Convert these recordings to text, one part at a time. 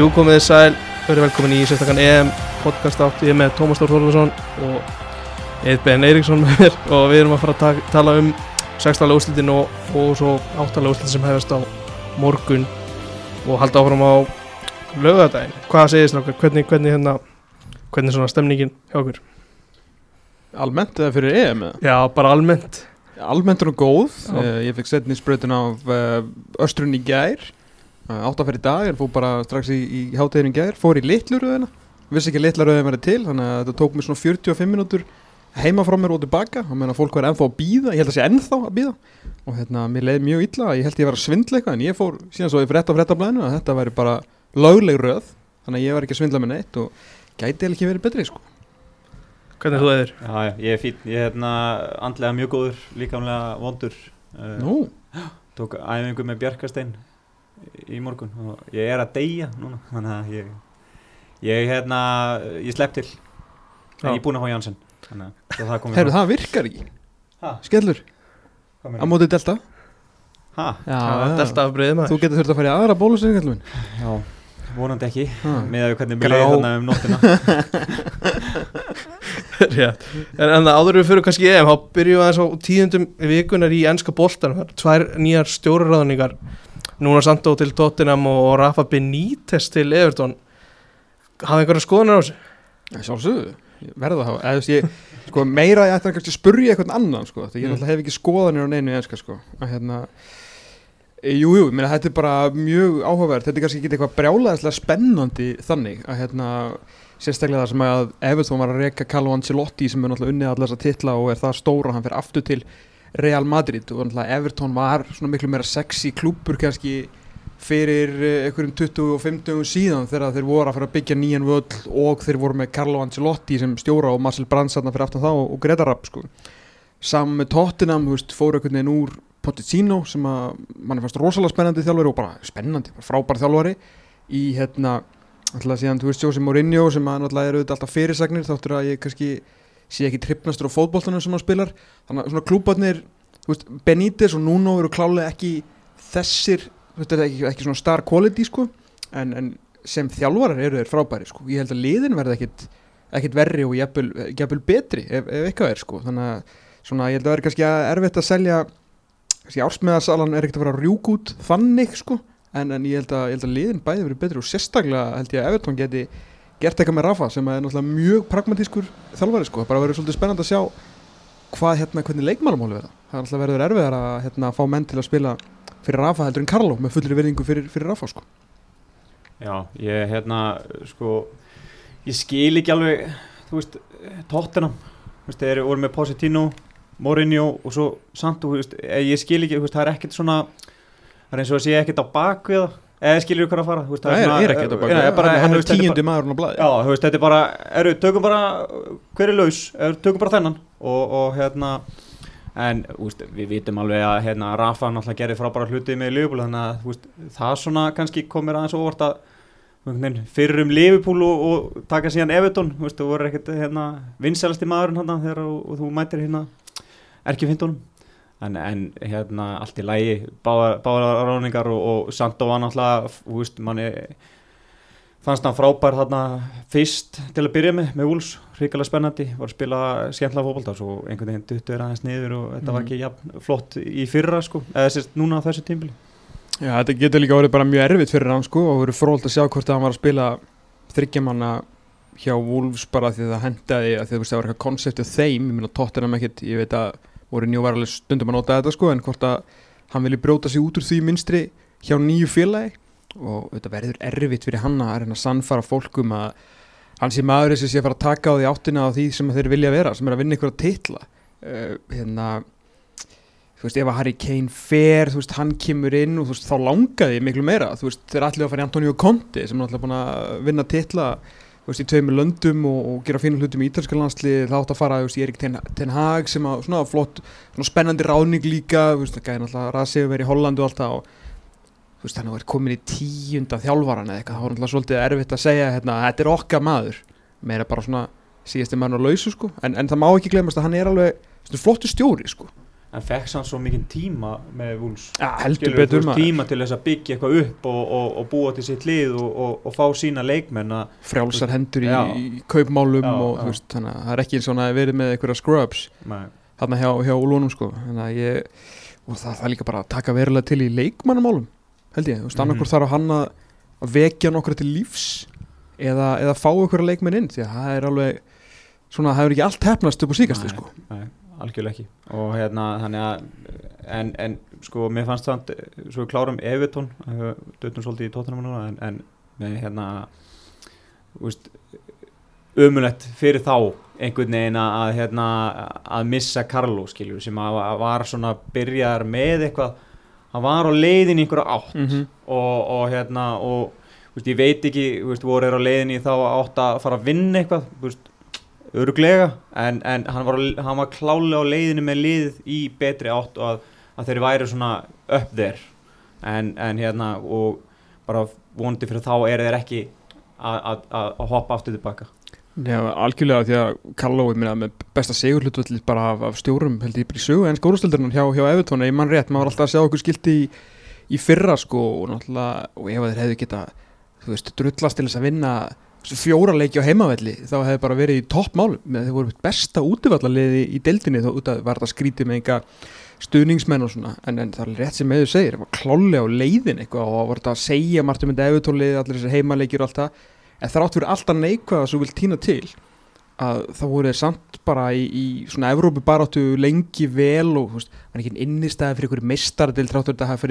Jú komið þið sæl, verið velkomin í sérstakann EM podcast átt ég er með Tómas Þór Þórðarsson og Eid Ben Eiríksson með mér og við erum að fara að ta tala um sextalega úslitin og, og svo áttalega úslitin sem hefast á morgun og halda áfram á lögadaginn. Hvað segir þið hvernig, hvernig, hérna, hvernig svona stemningin hjá okkur? Almennt eða fyrir EM eða? Já, bara almennt. Almennt er hún góð, Já. uh, ég fekk setni spröytun af uh, östrun í gær átt að fyrir í dag, en fór bara strax í, í háteginu í gær, fór í litluröðina vissi ekki að litluröðin verið til þannig að þetta tók mér svona 45 mínútur heima frá mér og tilbaka, og meðan fólk var ennþá að býða, ég held að sé ennþá að býða og hérna, mér leiði mjög illa, ég held ég var að svindla eitthvað en ég fór síðan svo í frétta fréttablaðinu að þetta væri bara lögleg röð þannig að ég var ekki að svindla með neitt og gæti ekki verið betri sko. Hvernig þú eðir? Já, já, ég er fín, ég er hérna andlega mjög góður, líkamlega vondur. Uh, Nú, Tók æfingu með Bjarkastein í morgun og ég er að deyja núna Þannig að ég, ég hérna, ég slepp til. En ég er búinn að fá Janssen Þannig að það komið heyrðu það virkar ekki. Ha, skellur, á meina? móti delta. Ha, Já, delta af breiði maður. Þú getur þurft að fara í aðra bólusefning já, vonandi ekki Ha. Með að hvernig mér Grá. leiði þarna um nóttina. Rétt. En, en það áður við fyrir kannski EM þá byrjum við aðeins á tíundum vikunar í ennska eru tvær nýjar stjóraráðningar Núna Sandó til Tottenham og Rafa Benítez til Everton hafði einhverja skoðunar á þessu? Sjálfsögðu, verða það eða, veist, ég, sko, meira ég ætti að spurja eitthvað annan sko, því ég Mm. hef ekki skoðanir á neinu enska sko. að hérna e, Jú, þetta er bara mjög áhugavert þetta er kannski ekki eitthvað brjálæðislega spennandi þannig að hérna sérstaklega það sem að Everton var að reka Carlo Ancelotti sem er náttúrulega unnið allar þessa titla og er það stóra, hann fer aftur til Real Madrid og Everton var svona miklu meira sexy klúpur kannski fyrir eh, einhverjum 25 dögum síðan þegar þeir voru að fara að byggja nýjan völl og þeir voru með Carlo Ancelotti sem stjóra og Marcel Brands þarna fyrir aftan þá og, Greta Rapp sko. með Tottenham veist, fóru einhvern veginn úr Pochettino sem að mann er fast rosalega spennandi þjálfari og bara spennandi, bara frábær þjálfari í hérna alltaf síðan, þú veist, Jose Mourinho sem að náttúrulega eru alltaf fyrirsagnir þáttur að ég kannski sé ekki trippnastur á fótboltanum sem hann spilar. Þannig að svona klúbarnir Benítez og Nuno eru klálega ekki þessir, þetta er ekki, ekki svona star quality sko, en, en sem þjálfarar eru þeir frábæri sko, ég held að liðin verði ekkit, ekkit verri og jafnvel, betri ef, ef eitthvað er sko, þannig að svona ég held að vera kannski erfitt að selja kannski ársmiðarsalan er ekkert að vera rjúk út þannig sko, en, en ég held að, ég held að liðin bæði verið betri og sérstaklega held ég að Evertón geti gert eitthvað með Rafa sem er náttúrulega mjög pragmatískur þjálfari sko, bara verður svolítið spennandi að sjá hvað hérna, hvernig leikmálumóli verða. Það er alltaf verður erfiðar að hérna, fá menn til að spila fyrir Rafa heldur en Karlo með fullri verðingu fyrir, fyrir Rafa sko. Já, ég hérna, sko Ég skil ekki alveg, þú veist, Tottenham Þú veist, þeir voru með Positino Mourinho og svo Santo, þú veist, eh, ég skil ekki, það er ekkert svona það er eins og að sé ekkert á bakvið það eða skilur hvað er að fara, þú veist, það er, er ekki þetta Já, ég bara, hann, hann þú er þetta tíundi maður á blaði Já, þú veist, þetta er bara, eru, tökum bara hver er laus, er, tökum bara þennan. Og, og hérna en þú veist, við vitum alveg að hérna, Rafa náttúrulega gerir frábæra hluti með Liverpool þannig að þú veist, það svona kannski komir aðeins óvart að fyrir um Liverpool og, og taka síðan Everton, þú þú voru ekkert hérna, vinsælasti maðurinn hérna þegar og, og þú mætir hérna erki findunum en, en hérna allt í lægi báðar ráningar og, og Sandó var náttúrulega, þú veist, manni fannst hann frábær þarna fyrst til að byrja með, með Úls hrikalega spennandi, var að spila skemmtilega fókbalta og svo einhvern veginn duttu er aðeins niður og þetta var Mhm. ekki jafn, flott í fyrra sko, eða sérst núna á þessu tímbili Já, þetta getur líka verið bara mjög erfitt fyrir hann sko og verið fróld að sjá hvort að hann var að spila þryggjamanna hjá Wolves bara því að það hendaði að því það var eitthvað konseptið þeim, ég meina Tottenham ekkert, ég veit að voru nýjúvarlega stundum að nota þetta sko en hvort að hann vilji brjóta sig út úr því minstri hjá nýju félagi. Og þetta verður erfitt fyrir hann að reyna að sannfara fólkum að hann sé maður sem sé að fara að taka á því áttina á því sem þeir vilja vera, sem er að vinna ykkur að titla. Uh, hérna þú veist, ef að Harry Kane fer, þú veist, hann kemur inn og þú veist, þá langaði miklu meira, þú veist, þeir ætlaði að fara í Antonio Conte sem er alltaf búin að vinna titla, veist, í tveimur löndum og, og gera fínum hlutum í ítalska landslið, þá átt að fara, veist, Erik Ten, Ten Hag sem að, svona flott, svona spennandi ráðning líka, veist, það gæði náttúrulega rasið að vera í Hollandu og allt það og þannig að það er komin í tíunda þjálfaran eða eitthvað, þá er náttúrulega svolítið erfitt að segja, hérna, þetta er okkar maður, meira bara svona síðasti mann á lausu, sko, en, en það má ekki glemast að hann er alveg, svona, flottu stjóri, sko, en fekk sann svo mikinn tíma með Wolves. Ja, tíma til þess að byggja eitthvað upp og, og, og búa til sitt lið og, og, og fá sína leikmenn frjálsar hendur í, í kaupmálum Já, og já. veist, þannig að það er ekki eins og hann hafi verið með einhverja scrubs þarna hjá, hjá Úlunum sko. Ég, og það, það er líka bara að taka verulega til í leikmannamálum held ég, þú veist, Mhm. annarkur þarf hann að, vekja nokkra til lífs eða, eða fá einhverja leikmenn inn því að það er alveg svona, það hefur ekki allt hefnast upp á síkasti Nei. sko. nei, algjörlega ekki og hérna þannig að en, en sko mér fannst það svo klárum Evertón dötum svolítið í tóttunum núna en, en með hérna ömulegt fyrir þá einhvern veginn að, hérna, að missa Carlo skilur sem að, að var svona byrjar með eitthvað hann var á leiðin í einhverja átt mm -hmm. og, og hérna og veist, ég veit ekki, veist, voru er á leiðinni þá átt að fara að vinna eitthvað veist, öruglega en, en hann, var, hann var klálega á leiðinni með liðið í betri átt og að, að þeir væri svona up there. En, en hérna og bara vonandi fyrir þá er þeir ekki að, að, að að hoppa aftur tilbaka Já, algjörlega því að er minna, með besta sigurhlutvöld bara af, af stjórum held ég bara í sögu en skórastöldurinn hjá, hjá Evertón ég mann rétt, maður var alltaf að sjá okkur skilti í, í fyrra sko og náttúrulega og ef þeir hefðu geta, þú veist, drullast til þess að vinna fjóra leiki á heimavelli þá hefði bara verið í toppmálum. Með þeir voru besta útivallaliði í deildinni þá út að var þetta skrítið með einhver stuðningsmenn og svona. En, en það er rétt sem eður segir, það var klálega á leiðin eitthvað og var þetta að segja margt um þetta Evertón-liði, allir þessir heimaleikir og allt það. En þrátt fyrir alltaf neikvæða sem þú vilt týna til að það voru samt bara í, í svona Evrópu baráttu lengi vel og hann er ekki innistæði fyrir einhverju meistar til þrátt fyrir þetta að hafa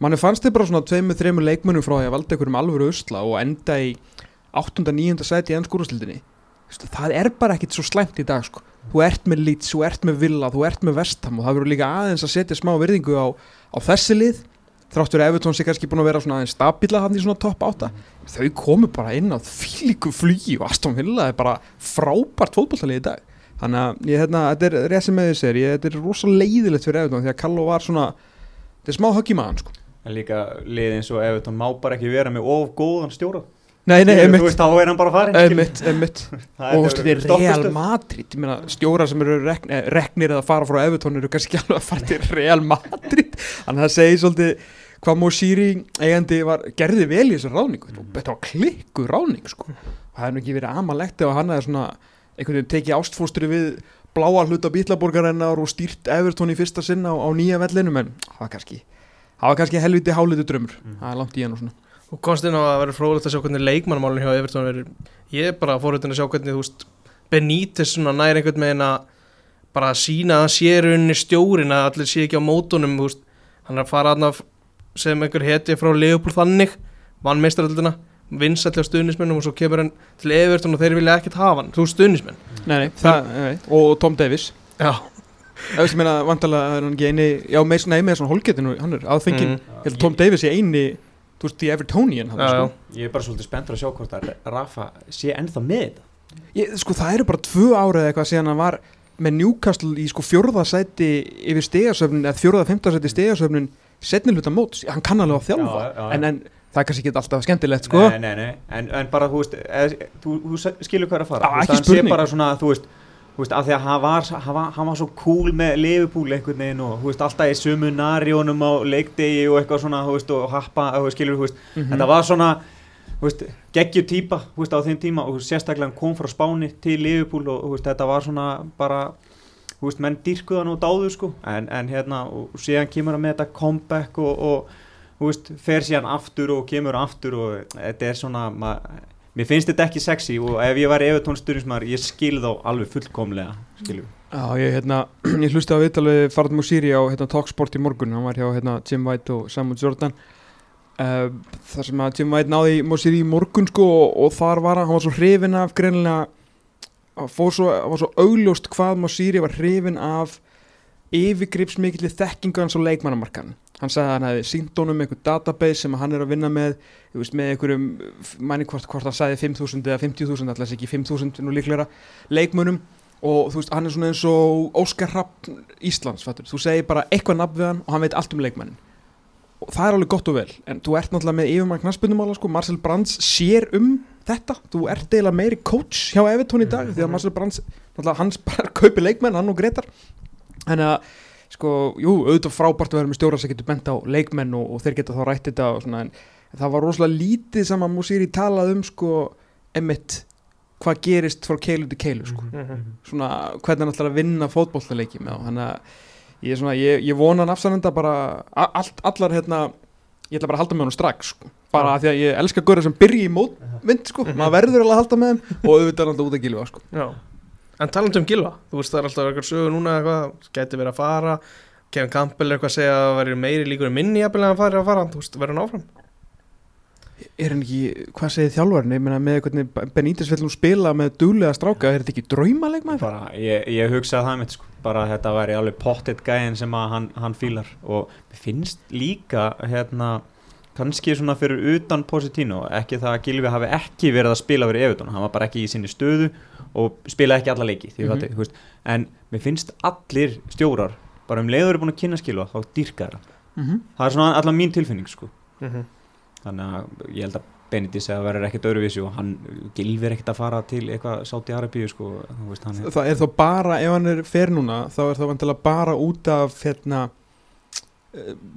manni fannst þið bara svona tveimur, þreimur leikmönnum frá því að valda einhverjum alvöru usla og enda í 8. 9. sæti í ennskúrastildinni það er bara ekkit svo slæmt í dag sko. þú ert með Leeds, þú ert með Villa þú ert með Vestham og það verður líka aðeins að setja smá virðingu á, á þessi lið þráttur Evertón sé kannski búin að vera aðeins stabíla hann í svona topp átta þau komu bara inn á fílíku flugi og Aston Villa er bara frábært fótballtalið í dag þannig að ég, hérna, þetta er sem með þess ég, þetta er rosa leiðilegt fyrir Evertón því að Kallo var svona þetta er smá högg í maðan sko. En líka lið eins og Evertón má bara ekki vera með of góðan stjóra. Nei, nei, einmitt, þú veist, þá er hann bara farin einmitt, einmitt. Og þú veist, þetta er. Real Madrid. Ég meina, stjórar sem eru rekn, reknir eða fara frá Evertón eru kannski ekki alveg að fara til Real Madrid. Þannig að það segir svolítið hvað Mosíri eigandi var, gerði vel í þessu ráningu Mhm. þetta var klikku ráning sko. það er nú ekki verið amalegt ef hann hefði svona einhvern veginn tekið ástfóstri við bláa hluta bítlaborgarinnar og stýrt Evertón í fyrsta sinna á, á nýja vellinum en það var kannski það var kannski helviti hálitu drömmur Mhm. það er langt í hann og svona. Og komst inn á að vera fróðilegt að sjá hvernig leikmannmálun hjá Evertón verður. Ég er bara fórhundin að sjá hvernig þú veist Benítez svona nær einhvern veginn að bara sína að hann sé rauninni stjórin að allir sé ekki á mótunum þú veist, hann er að fara aðna sem einhver heti frá Leopold þannig vann meistaröldina, vinsall hjá stuðnismennum og svo kemur hann til Evertón og þeir vilja ekkert hafa hann, þú stuðnismenn nei, nei, það, nei, og Tom Davis já, Það veist, meina, vantarlega er hann ekki eini, já, með svona, nei, með svona holgetinu, hann er aðfengin, Mm. ég held að Tom Davis er eini, þú veist, the Evertonian, hann, já, já. sko. ég er bara svolítið spenntur að sjá hvort að Rafa sé ennþá með þetta Ég, sko, það eru bara tvö árið eitthvað síðan hann var með Newcastle í sko fjórða sæti yfir stegasöfnin, eða fjórða, femta sæti stegasöfnin, setni hluta móts, hann kann alveg að þjálfa, Já, já, já. en, en það er kannski ekki alltaf skemmtilegt, sko. Nei, nei, nei, en, en bara þú veist eð, þú, þú skilur hvað er að fara Já, Þú veist, hann sé bara svona, þú veist veist, af því að hann var, hann var, hann var svo cool með Liverpool einhvern veginn og þú veist, alltaf í sumu narjónum á leikdegi og eitthvað svona, þú veist, og happa, skilur, þú veist, Mhm. þetta var svona, þú veist, geggju típa, þú veist, á þeim tíma og sérstaklega hann kom frá Spáni til Liverpool og þetta var svona bara, menn dýrkuðan og dáðu, sko, en, en hérna, og síðan kemur hann með þetta comeback og, og fer síðan aftur og kemur aftur og þetta er svona, ma, mér finnst þetta ekki sexy og ef ég var Evertón styrnismar, ég skil þá alveg fullkomlega, skilju. Já, ég, hérna, ég hlusti á viðtalið Farad Musiri á hérna, Talksport í morgun, hann var hjá hérna, Jim White og Samuel Jordan. Uh, þar sem að Jim White náði Musiri í morgun sko og, og þar var hann, hann var svo hrifin af greinilega hann var svo augljóst hvað Musiri var hrifin af yfirgripsmikilli þekkingu hans á leikmannamarkan hann sagði að hann hefði sínt honum einhver database sem hann er að vinna með veist, með einhverjum, mæni hvort, hvort hann sagði 5.000 eða 50.000, alltaf ekki 5.000 nú líklega leikmönnum. Og þú veist, hann er svona eins og Óskar Rapp Íslands, fattur, þú segir bara eitthvað nafn við hann og hann veit allt um leikmannin og það er alveg gott og vel, en þú ert náttúrulega með yfirmann knaspunumála, sko, Marcel Brands sér um þetta, þú ert eiginlega meiri coach hjá Evertón í dag, því að Marcel Brands náttúrulega hans bara kaupi leikmenn, hann og Gretar. Þannig að, sko, jú, auðvitað frábært að vera með stjóra sem getur bent á leikmenn og, og þeir geta þá rætt þetta og svona, en það var rosalega lítið sem að Musiri talað um, sko, emitt, hvað gerist frá keilu til keilu, sko. Mhm. Svona, hvernig hann ætlar að vinna fótbollaleiki með þá, þannig að ég, er svona, ég, ég vona hann afsannenda bara, a- allt, allar, hérna, ég ætla bara að halda með hann strax, sko. Bara af því að ég elska góður sem byrji í mótvind, sko, maður verður alveg að halda með þeim og auðvitað er hann út að gilfa, sko. Já, en talandi um Gilva þú veist það er alltaf eitthvað sögur núna eitthvað gæti verið að fara, Kevin Campbell er eitthvað að segja að það væri meiri líkur en minni jafnvel en að fara að fara, þú veist, verður hann áfram? Er hann ekki, hvað segir þjálfarni, ég meina með hvernig Benítez vill nú spila með duglega stráka, er þetta ekki draumalegmaður? bara, ég, ég hugsaði það mitt sko, bara að þetta væri alveg pottet gæðin sem að hann, hann fílar. Og mér finnst líka hérna kannski svona fyrir utan Positino ekki það að Gilvi hafi ekki verið að spila fyrir Evertón, hann var bara ekki í sinni stöðu og spilaði ekki alla leiki því, mm -hmm. veist, en mér finnst allir stjórar bara um leiður er búin að kynna skilva þá dýrka það, Mm -hmm. það er svona allan mín tilfinning sko mm þannig að ég held að Benítez að verður ekkert öðruvísi og hann Gilvi er ekkert að fara til eitthvað Sáti Arabíu sko, þú veist, hann er Það er þá bara, ef hann er fer núna, þá er það vantilega bara út af hérna,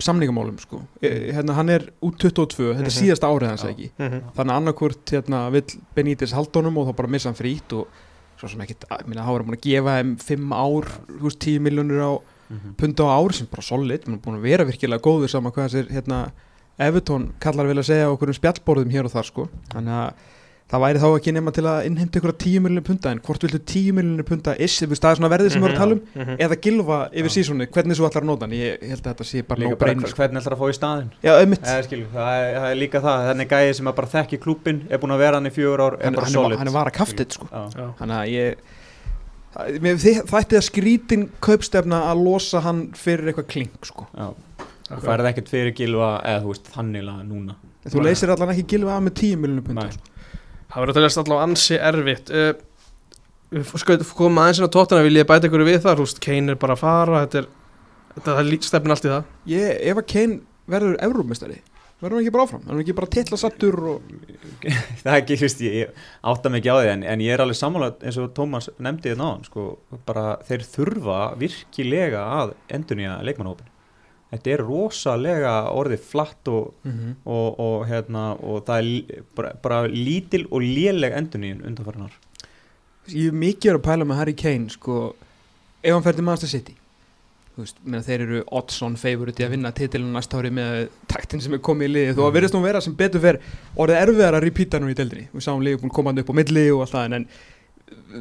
samningamálum, sko. Hérna, hann er út 22, þetta er Mhm. síðasta árið hans ekki. -hmm. Þannig að annarkvort hérna, vill Benítez haldunum og þá bara missa hann frýtt og svo sem ekkit, að- minna, þá er hann búin að gefa þeim 5 ár, þú veist, 10 miljónur á Mhm. punda á ár sem bara solid, hann er búin að vera virkilega góður saman hvað þessir hérna, Evertón kallar vel að segja okkur um spjallborðum hér og þar sko þannig að það væri þá ekki nema til að innheimta ykkur 10 miljonir punta en hvort viltu 10 miljonir punta is, þú það er svona verðið sem við erum að tala um -hmm. eða gilfa yfir Já. sísónu, hvernig svo ætlar að nota hann ég held að þetta sé bara nóg bara breynir hver- hvernig ætlar að fá í staðinn Já, Eða, skilur, það, er, það er líka það, þannig gæði sem að bara þekki klúbin er búin að vera hann í fjögur ár hann, hann, er- hann er vara kaftið sko Já. Já, þannig að ég það- það ætti að skrítin kaupstefna að losa hann fyrir eitthvað klink sko Já. þú færði ekkert fyrir gilva eða þú veist þannilega núna þú leysir allan ekki gilfa af með 10 miljonir punta sko. Það verður að teljast allavega ansi erfitt. Uh, skoðum koma aðeins inn á tóttuna vil ég bæta ykkur við það, veist, Kane er bara að fara þetta er, þetta er stefnir allt í það. Ég, ef að Kane verður Evrópmestari verður hann ekki bara áfram, verður hann ekki bara titla sattur og það er ekki, þú veist, ég, ég átta mig ekki á því en, en ég er alveg sammála eins og Tómas nefndi þetta náðan, sko, bara þeir þurfa virkilega að endurnýja leikmannhópin þetta er rosalega orðið flatt og, og, og, hérna, og það er bara, bara lítil og léleg endurnýjun undanfærinar ég er mikið að pæla með Harry Kane sko, ef hann fer til Manchester City veist, meina, þeir eru odds-on favorite í að vinna titilinu næsta ári með taktin sem er komið í liði, þó að verðist nú vera sem betur fer orðið erfiðar að repeata nú í deildinni. Við sáum Liverpool komandi upp á milli og allt það en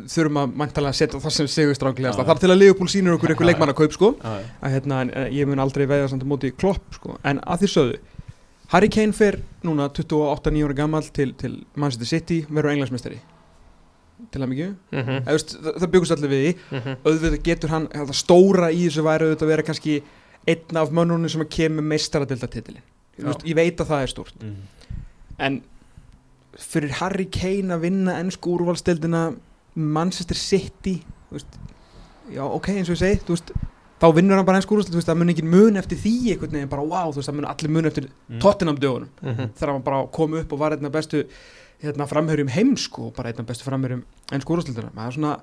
þurfum að mæntalega setja það sem sigur stránglegast, Já. það þarf til að Liverpool sínur okkur eitthvað Já, já. leikmannakaup sko Já, að hérna, en, ég mun aldrei veiða samt á móti klopp sko, en að því sögðu Harry Kane fer núna 28-9 ára gammal til, til Manchester City verður englansmestari til að mikið mm -hmm. það, það byggust allir við því auðvitað getur hann, það stóra í þessu væri auðvitað að vera kannski einn af mönnunum sem að kemur. Vist, ég veit að það er stórt Mhm. en fyrir Harry Kane að vinna ennsku úrvalstildina Manchester City veist, já ok eins og ég segi veist, þá vinnur hann bara ennsku úrvalstildina það mun ekki mun eftir því einhvern veginn bara wow, það mun allir mun eftir Mm. Tottenham dögunum Mhm. þegar hann bara kom upp og var einn af bestu hérna, framherjum heimsku og bara einn af bestu framherjum ennsku úrvalstildina það er svona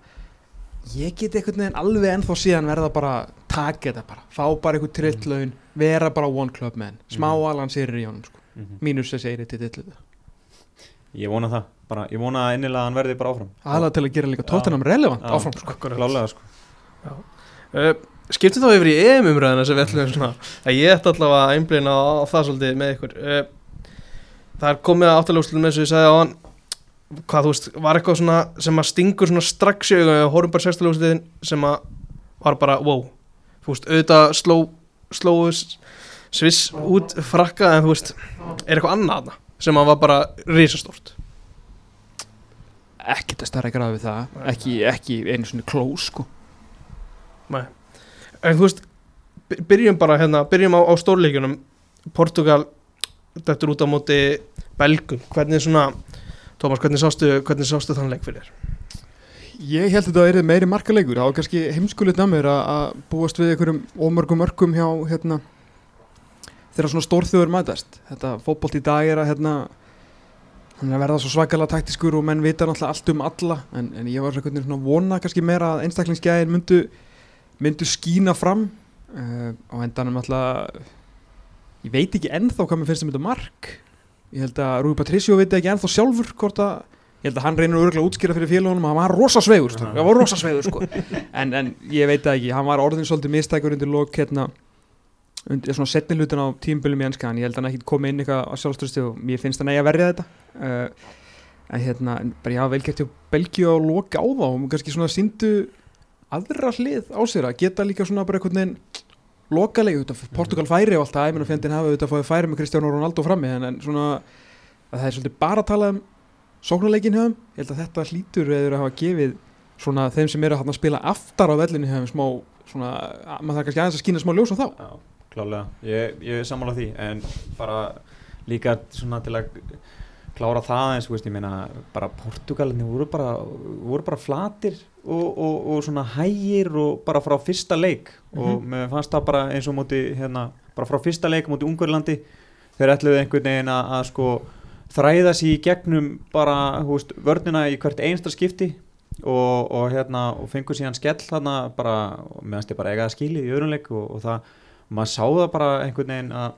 ég get einhvern veginn alveg ennþá síðan verða bara taka þetta bara, fá bara einhvern trilllaun vera bara one club man, smá Mhm. Alan Seyrir í honum sko. Mhm. mínus eiri til tillið ég vona það, bara, ég vona að innilega hann verði bara áfram. Aðalega til að gera líka Tottenham relevant Já. áfram sko. klálega sko. Uh, skiptum þá yfir í EM umræðina sem við ætlum svona að ég ætti allavega að einblina á, á það svolítið með ykkur. Uh, það er komið að áttaljóðslutum eins og ég sagði á hann hvað þú veist, var eitthvað svona sem að stingur svona strax í augun, horfum bara sextaljóðslutin sem að var bara wow, þú veist, auðvitað sló slóðu sviss út frakka en þú veist, er eitthvað annað sem að var bara risastórt ekkert að starra gráð við það Nei. ekki, ekki einu svona close sko. en þú veist by- byrjum bara hérna, byrjum á, á stórleikjunum Portugal þetta er út á móti Belgum hvernig svona, Tómas, hvernig sástu hvernig sástu þann leik fyrir þér? ég held að þetta er meiri markaleikur það var kannski heimskulit að mér að- að búast við einhverjum ómörgum örkum hjá hérna, þegar svona stórþjóður mætast þetta fótbolt í dag er að hérna, hann er að verða svo svakalega taktiskur og menn vita náttúrulega allt um alla en, en ég var svona að vona kannski meira að einstaklingsgæðin myndu myndu skína fram uh, á endanum alltaf ég veit ekki ennþá hvað mér finnst um þetta mark ég held að Rúi Patricio veit ekki ennþá sjálfur hvort að ég held að hann reynir örgulega að útskýra fyrir félagunum að hann var rosa sveigur sko. hann var rosa sveigur sko. en, en ég veit ekki, hann var orðin svolítið mistækur undir lok hérna undir svona setni hlutin á tímbölum í ennska en ég held að hann ekki komið inn eitthvað á sjálfstöðstu og mér finnst hann eigi að verja þetta uh, en hérna, bara já, velgert hjá Belgíu að loka á þá. Og kannski svona síndu aðra hlið á sér að geta líka svona bara einhvern veginn lokalegi, Portugal færi og allt það, ég menn að fjandinn hafa auðvitað fóðið færi með Cristiano Ronaldo frammi en, en svona að það er svolítið bara að tala um sóknarleikin hefum, ég held að þetta hlýtur eða að hafa gefið svona þeim sem eru að spila aftar á vellinu hefum smá svona, maður þarf kannski aðeins að skýna smá ljós á þá. Já, klálega, ég, ég er sammála því en bara líka svona til að klára það eins og veist, ég meina bara Portugalinni voru bara, voru bara flatir og, og, og svona hægir og bara frá fyrsta leik mm -hmm. og mér fannst það bara eins og móti hérna, bara frá fyrsta leik móti Ungverðlandi þeir ætluði einhvern veginn að, að sko þræða sér í gegnum bara veist, vörnina í hvert einsta skipti og, og hérna og fengur síðan skell þarna bara meðanst ég bara eigaði skilið í öðrunleik og, og það, maður sá það bara einhvern veginn að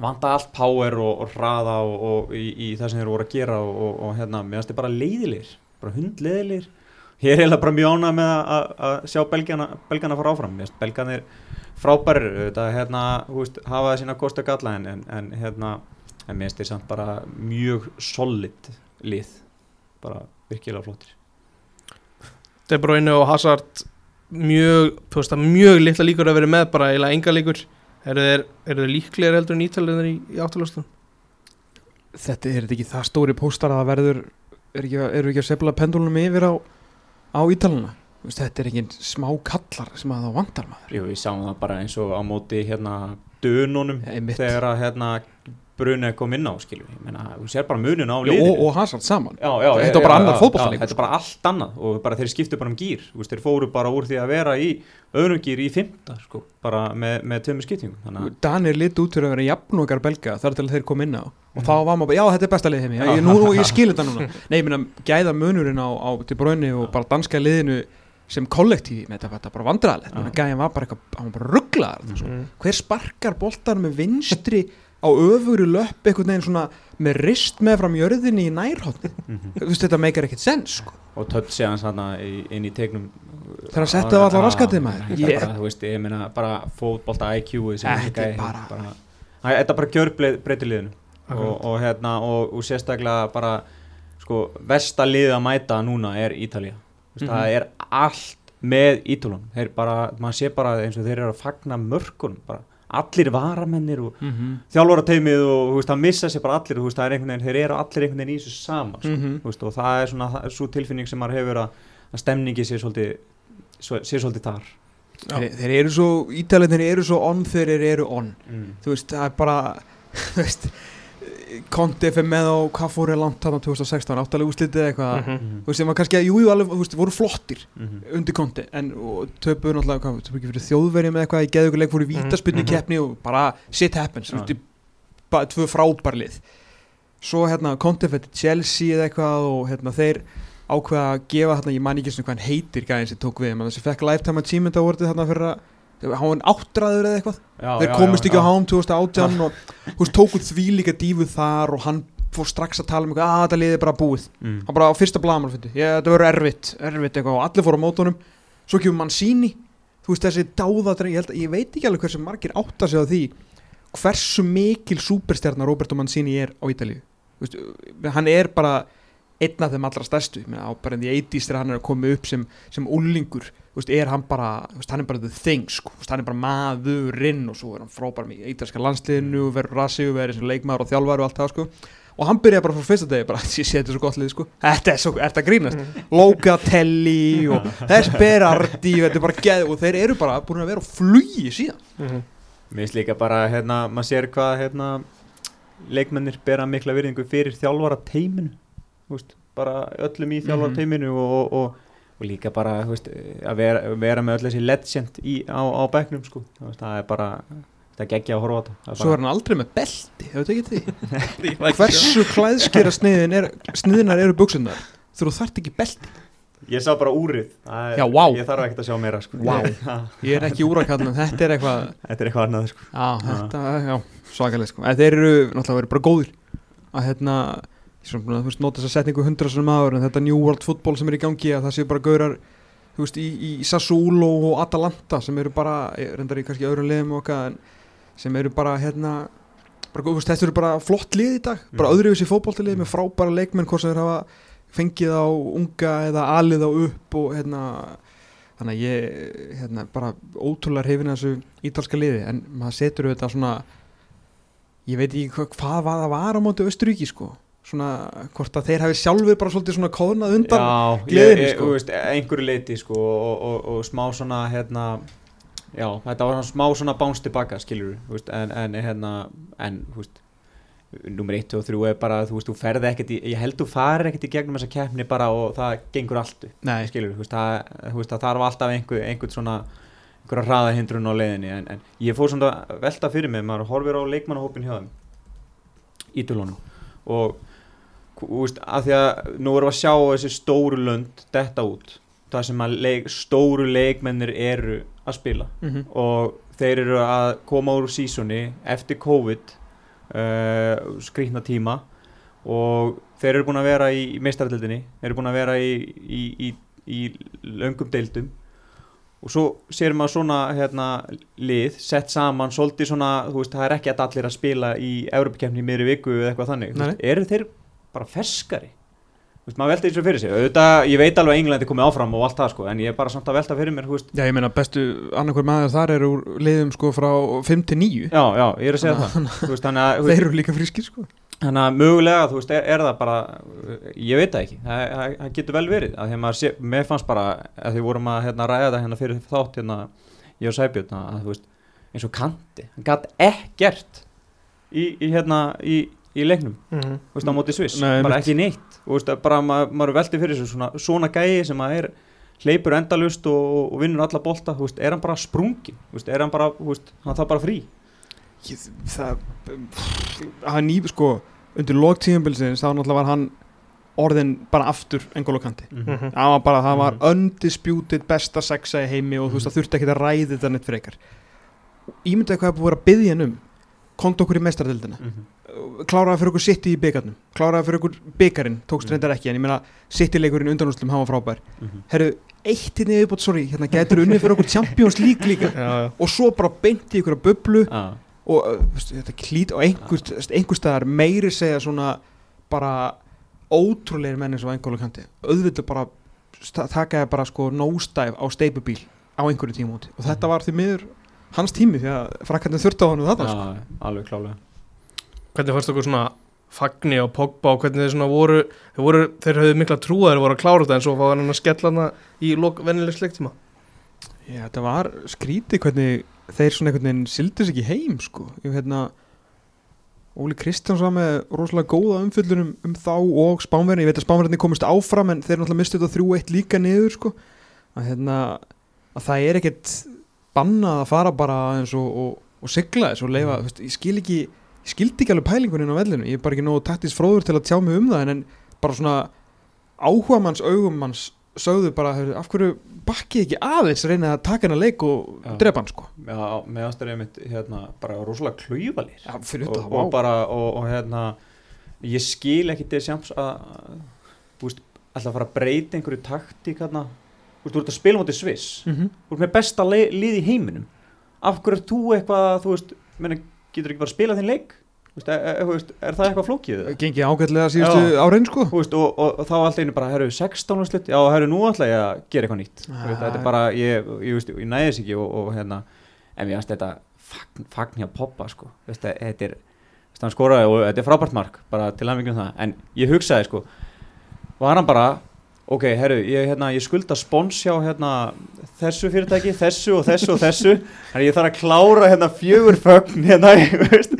vanta allt power og, og hraða og, og í, í það sem þeir voru að gera og, og hérna, mér finnst þetta bara leiðilir bara hundleiðilir ég er eiginlega bara mjög ánað með að, að sjá belgjana, belgjana fara áfram, mér finnst belganir frábærir, þetta hérna húst, hafa það sína kostu galla en, en, en hérna, en mér finnst þetta samt bara mjög solid lið. Bara virkilega flottir. De Bruyne og Hazard mjög, þú veist að mjög litla líkur að vera með bara eiginlega enga líkur eru þeir, eru þeir líklegir heldur en ítalegir í, í áttalöstum? Þetta er þetta ekki það stóri póstar að verður er ekki, eru ekki að sefla pendulunum yfir á, á ítaluna þetta er ekki smá kallar sem að það vantar maður. Jú, ég sá það bara eins og á móti hérna dönunum þegar að hérna Brune kom inn á, skilju, ég meina, hún sér bara munin á liðinu. Og, og Hazard saman. Já, já. Þetta var bara annar fótballstæling. Þetta er bara allt annað og bara þeir skiptu bara um gýr, þú þeir fóru bara úr því að vera í öðrum gýr í fymta, sko, bara með, með tömur skiptingum. Danir lit út fyrir að vera jafnokar belga þar til þeir kom inn á og þá var maður bara, já, þetta er besta lið heimi, já, ég, nú, ég skil þetta núna. Nei, ég meina, gæða munurinn á, á til Brune og bara danska liðinu sem kollektífi með þetta bara vandraðilegt, gæðin var bara var bara rugglaðar, mm. hver sparkar boltar með vinstri á öfugri löpp einhvern veginn svona með rist með fram jörðinni í nærhóttni mm -hmm. þú veist þetta meikar ekkert sens sko. og tött sé hans hann inn í tegnum þegar að setja það allar raskatið maður. Ég bara, þú veist, ég meina bara fótbolta IQ þetta er bara þetta bara gjör breytiliðinu og, og hérna og, og sérstaklega bara sko versta lið að mæta núna er Ítalija mm -hmm. það er allt með Ítalun þeir bara, maður sé bara eins og þeir eru að fagna mörkunum bara allir varamennir og mm -hmm. þjálfvarateimið og veist, það missa sér bara allir veist, veginn, þeir eru allir einhvern veginn í þessu sama mm -hmm. veist, og það er svona það er svo tilfinning sem maður hefur að, að stemningi sé svolítið, sé svolítið þar þeir, þeir eru svo ítalið þeir eru svo on þegar þeir eru on mm. þú veist það er bara þú veist Konti fyrir með á hvað fóru langt þarna 2016, áttalega úslitið eitthvað. Mm -hmm. þú veist, það var kannski að, jújú, alveg, þú veist, voru flottir mm -hmm. undir Konti, en töpuðu náttúrulega, hvað, töpuðu ekki fyrir þjóðverið með eitthvað í geðuguleik, fóru í vítaspilni keppni og bara shit happens, þú veist, bara tvö frábærlið svo hérna Konti fyrir Chelsea eða eitthvað og hérna þeir ákveða að gefa hérna, ég man ekki svona hvað hann heitir gæðin sem tók við, maður þessi fekk lifetime achievement awardið hérna fyrir að hann áttræður eða eitthvað. Já, þeir komist já, ekki á hám 2018 og veist, tókuð því líka dífuð þar og hann fór strax að tala um eitthvað að ah, þetta liði bara búið. Mm. hann bara á fyrsta blamar þetta verður erfitt, erfitt eitthvað. Og allir fór á mótunum svo kemur mann síni þú veist þessi dáðadreng, ég, ég veit ekki alveg hversu margir átta sig á því hversu mikil superstjarnar Roberto Mancini er á Ítalíu. Hann er bara einn af þeim allra stærstu. Á bara en því 80's þegar hann er að koma upp sem, sem ullingur veist, er hann bara, veist, hann er bara the thing sko, veist, hann er bara maðurinn og svo er hann frábær með ítalska landsliðinu verður rassi, verður sem leikmaður og þjálfar og allt það sko. Og hann byrjaði bara frá fyrsta degi bara, ég sé þetta svo gott lið sko. Þetta er svo, er þetta grínast? Mm. Locatelli og þess Berardi þetta er bara geð og þeir eru bara búin að vera flugi síðan. Mm -hmm. Mér finnst líka bara, hérna, maður sér hvað hérna, leikmennir bera mikla virðingu fyrir þjálfara teiminu bara öllum í þjálfara mhm. teiminu og, og, og og líka bara veist, að vera, vera með öll þessi legend í, á, á begnum sko. það er bara það geggja að horfa á þetta. Svo er hann aldrei með belti, hefur þetta ekki því? Hversu klæðskera sniðin er, sniðinar eru buksunar þú þart ekki belti. Ég sá bara úrið. Það er- Já, vá. Ég þarf ekkert að sjá meira sko. Ha, Ég er ekki úrakall en þetta er eitthvað Þetta er eitthvað annað sko. Svakalega sko. En Þeir eru náttúrulega verið bara góðir. Að hérna svona, þú veist, nota þessa setningu hundra sem maður en þetta New World Football sem er í gangi að það séu bara gaurar þú veist, í, í Sassuolo og Atalanta sem eru bara, eh, reyndar í kannski öðrum liðum og okkar sem eru bara hérna bara, þú veist, þetta eru bara flott lið í dag. Bara Mhm. öðruvísi fótboltalið með frábæra leikmenn hvort sem þeir hafa fengið á unga eða alið á upp og hérna þannig að ég hérna, bara ótrúlega hrifin að þessu ítalska liði en maður setur auðvitað svona ég veit ekki hvað, hvað var það var á móti Östuríki sko svona hvort að þeir hafi sjálfur bara svolítið svona kóðnað undan Já, gleðinni, ég, sko. þú veist, einhverju leiti sko, og, og, og smá svona hérna, já, þetta var svona smá svona báns tilbaka, skilur veist, en, en hérna, en þú veist nummer 1 og 3 er bara, þú veist, þú ferði ekkert í, ég held þú farir ekkert í gegnum þessa keppni bara og það gengur allt Nei, skilur, þú veist, það, þú veist, það þarf alltaf einhver, einhvern svona einhverja hraða hindrun á leiðinni en, en ég fór svona velta fyrir mig maður horfir á leikmannahópin hjá þeim Ítulunum og veist, að því að nú erum við að sjá þessi stóru lönd detta út það sem að leik, stóru leikmennir eru að spila. Mm og þeir eru að koma úr sísoni eftir COVID uh, skrýtna tíma. Og þeir eru búin að vera í, í meistaraldildinni, þeir eru búin að vera í, í, í, í löngum deildum. Og svo sér maður svona hérna, lið sett saman svolítið svona, þú veist, það er ekki að allir að spila í Europakefni í miðri viku eða eitthvað þannig, eru þeir bara ferskari. Þú veist, maður velta þessu fyrir sig. Auðvitað, ég veit alveg að Englandi komið áfram og allt það sko, en ég er bara samt að velta fyrir mér, veist, Já, ég meina bestu annarkur maður þar eru úr liðum sko frá 5 til 9 já, já, ég er að segja það. Þú veist, þannig að, þú Þeir eru líka frískir sko. þannig að mögulega, þú veist, er, er það bara ég veit það ekki, það, það, það getur vel verið að því að maður sé, mér fannst bara að því vorum að hérna, ræða það hérna fyrir þátt hérna, ég og Sæbjörn að, þú veist, eins og Kanti, hann gætt ekkert í, í hérna, í, í leiknum. Mhm. þú veist, á móti Sviss, Nei, bara einmitt. ekki neitt. Og veist, bara ma maður veldi fyrir þessu svona, svona gæi sem að er hleypur endalust og, og vinnur alla bolta, þú veist, er hann bara sprungin, þú veist, er hann bara, þú veist, hann þarf bara frí? Ég, Það hann í sko undir lók tíumbilsins þá náttúrulega var hann orðin bara aftur engól og kanti Mhm. það var bara, það var Mhm. undisputed besta sexa í heimi og þú veist það þurfti ekki að ræði þetta neitt frekar. Ímyndaði hvað er búið að byggja hann um? Konta okkur í mestradildina kláraði fyrir okkur sitt í byggarnum kláraði fyrir okkur byggarinn, tókst Mhm. reyndar ekki en ég meina sitt í leikurinn undanúslum, var frábær. Herru, eitt í viðbót, sorry hérna getur unnið fyrir okkur Champions League líka? Já, já. og svo bara beint í ykkur að bublu Já, og uh, þetta klít og einhver, einhver staðar meiri segja svona bara ótrúleir menn eins og engóla kanti auðvitað bara sta- taka það bara sko nóstæf á steipubíl á einhverju tímúti og þetta var því miður hans tími því að frakkarnir þurfti á hann þetta sko. já, alveg klálega Hvernig fannst okkur svona Fagni og Pogba og hvernig þeir svona voru þeir, voru, þeir höfðu mikla trú að þeir voru að klára þetta en svo fá hann að skella hana í lok vennilegs leiktíma Já, þetta var skrítið hvernig þeir svona einhvern veginn sildi sig ekki heim sko. ég hérna Óli Kristjáns var með rosalega góða umfyllunum um þá og spánverðin, ég veit að spánverðinni komist áfram en þeir náttúrulega mistu þetta 3-1 líka niður sko. að, hérna, að það er ekkert bannað að fara bara eins og, og, og sigla þess og leifa, mm. veist, ég skil ekki ég skildi ekki alveg pælinguninn á vellinu. Ég er bara ekki nógu taktist fróður til að tjá mig um það en, en bara svona áhuga manns augum manns sögðu bara af hverju bakkið ekki aðeins reyna að taka hennar leik og drepa hann sko? Já, meðan það er einmitt hérna, bara rosalega klúvalir og, og vá. bara, og, og hérna ég skil ekki til sjams að þú veist, alltaf að fara að breyta einhverju taktík hérna, þú veist, þú ert að spila móti Sviss. Mhm. þú ert með besta lið í heiminum. Af hverju er þú eitthvað, þú veist menna, getur ekki bara að spila þinn leik? Þú veist, er, er, er það eitthvað flókið Gengi ágætlega síðustu árein sko. Þú veist, og, og, og þá allt einu bara, herru, 16 og slutt, já, herru, nú ætla ég að gera eitthvað nýtt. Ah. Þú veist, þetta er bara, ég, ég, ég næði þess ekki og, og hérna, en mér finnst þetta fagn, fagn hjá poppa, sko. Veist, þetta er, hann skoraði og þetta er frábært mark, bara til að mikilvæg það. En ég hugsaði, sko, var hann bara ok, herru, ég, hérna, ég skulda spons hjá, hérna, þessu fyrirtæki þessu og þessu og þessu. Þannig ég þarf að klára, hérna, fjögur fögn hérna, ég veist.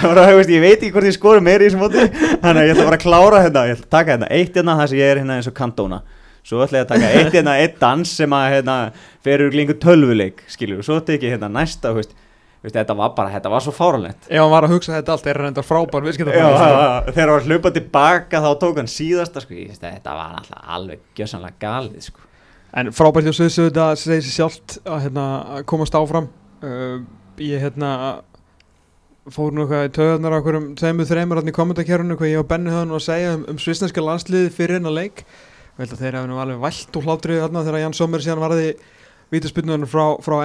Bara, veist, ég veit ekki hvort ég skori meiri í þessu móti. Þannig ég ætla bara að klára, hérna, ég ætla að taka hérna eitt hérna, þar sem ég er hérna eins og kantóna svo ætla ég að taka eitt hérna, eitt dans sem að, hérna, ferur klingu tölvuleik, skilur, og svo tek ég hérna næsta, þú veist veist, þetta var bara, þetta var svo fáralegt ef hann var að hugsa þetta allt er hann enda frábær sko. já, þegar hann var hlaupa tilbaka þá tók hann síðasta sko, veist, þetta var alltaf alveg gjössanlega galið sko. En frábært hjá Suðsöðu þetta segir sér sjálft að, hérna, að komast áfram. Uh, Ég hérna fór nú eitthvað í töðunar á hverjum tveimur þreimur hann í kommentarkerfunu hvað ég og Benni höfum nú að segja um, um svisneska landsliði fyrir hennar leik. Þeir hafi nú alveg vælt og hlátrið þarna þegar Jan Sommer síðan varði vítaspilnunum frá, frá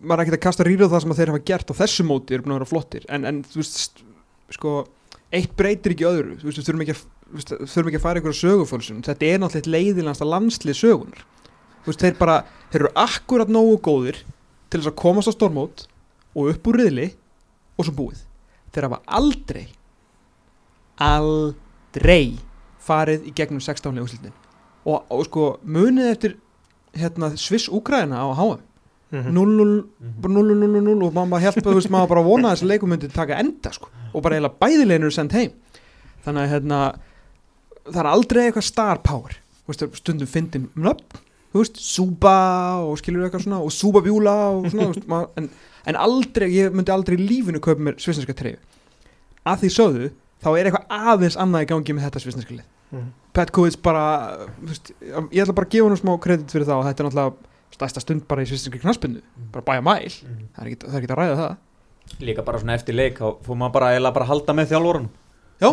Maður er ekkert að kasta rýrið á það sem að þeir hafa gert á þessu móti eru búin að vera flottir. En, en þú veist sko eitt breytir ekki öðru. Þú veist, við þurfum ekki að, þú þurfum ekki að fara ykkur sögufölsun. Þetta er náttúrulega leiðilegasta landslið sögunar þú veist, þeir bara, þeir eru akkurat nógu góðir til þess að komast á stormót og upp úr riðli og svo búið. Þeir hafa aldrei aldrei farið í gegnum 16 leiguslitin og, og sko munið eftir hérna, Sviss-Úgræna á HM. 0-0 bara 0-0-0 og maður hjálpa, þú veist, maður bara vona að þessi leikum myndi taka enda sko. Og bara eiginlega bæðileginu er sendt heim. Þannig að hérna það er aldrei eitthvað star power. Þú veist, stundum fyndin nöfn. Þú veist, súpa og skilur eitthvað svona og súpa bjúla og svona veist, maður, en, en aldrei, ég myndi aldrei í lífinu kaupa mér svisneska treyju. Að því sögðu, þá er eitthvað aðeins annað í gangi með þetta svisneska lið. Mhm. Petkovic bara, þú veist, ég ætla bara að gefa hann smá kredit fyrir það og þetta er náttúrulega stærsta stund bara í svisneska knaspindu bara bæja mæl, það er ekki, það er ekki að ræða það. Líka bara svona eftir leik þá fór maður bara eiginlega bara að halda með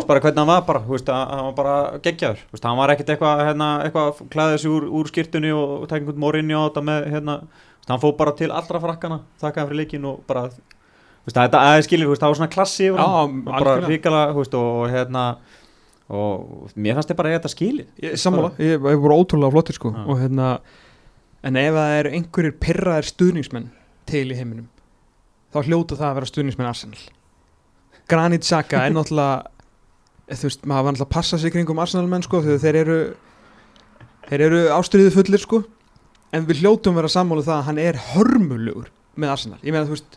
veist bara hvernig hann var bara, þú veist, að- hann var bara geggjaður, veist, hann var ekkert eitthvað, hérna, eitthvað klæðið sig úr, úr skýrtunni og, tækja einhvern morinni á þetta með, hérna, veist, hann fór bara til allra frakkana, þakkaði fyrir leikin og bara, þetta aðeins skilir, það var svona klassi Já, bara ríkala, og, og hérna, og mér fannst þetta bara skilið. ég, sammála, ég, ég voru ótrúlega flottir sko. Og hérna en ef það eru einhverjir pirraðir stuðningsmenn til í heiminum þá hljóta það að vera stuðningsmenn Arsenal. Granit Xhaka er náttúrulega eh, þú veist, maður var náttúrulega að passa sig kringum Arsenal menn sko, þegar þeir eru þeir eru ástriðu fullir sko. En við hljótum vera sammálu það að hann er hörmulugur með Arsenal, ég meina þú veist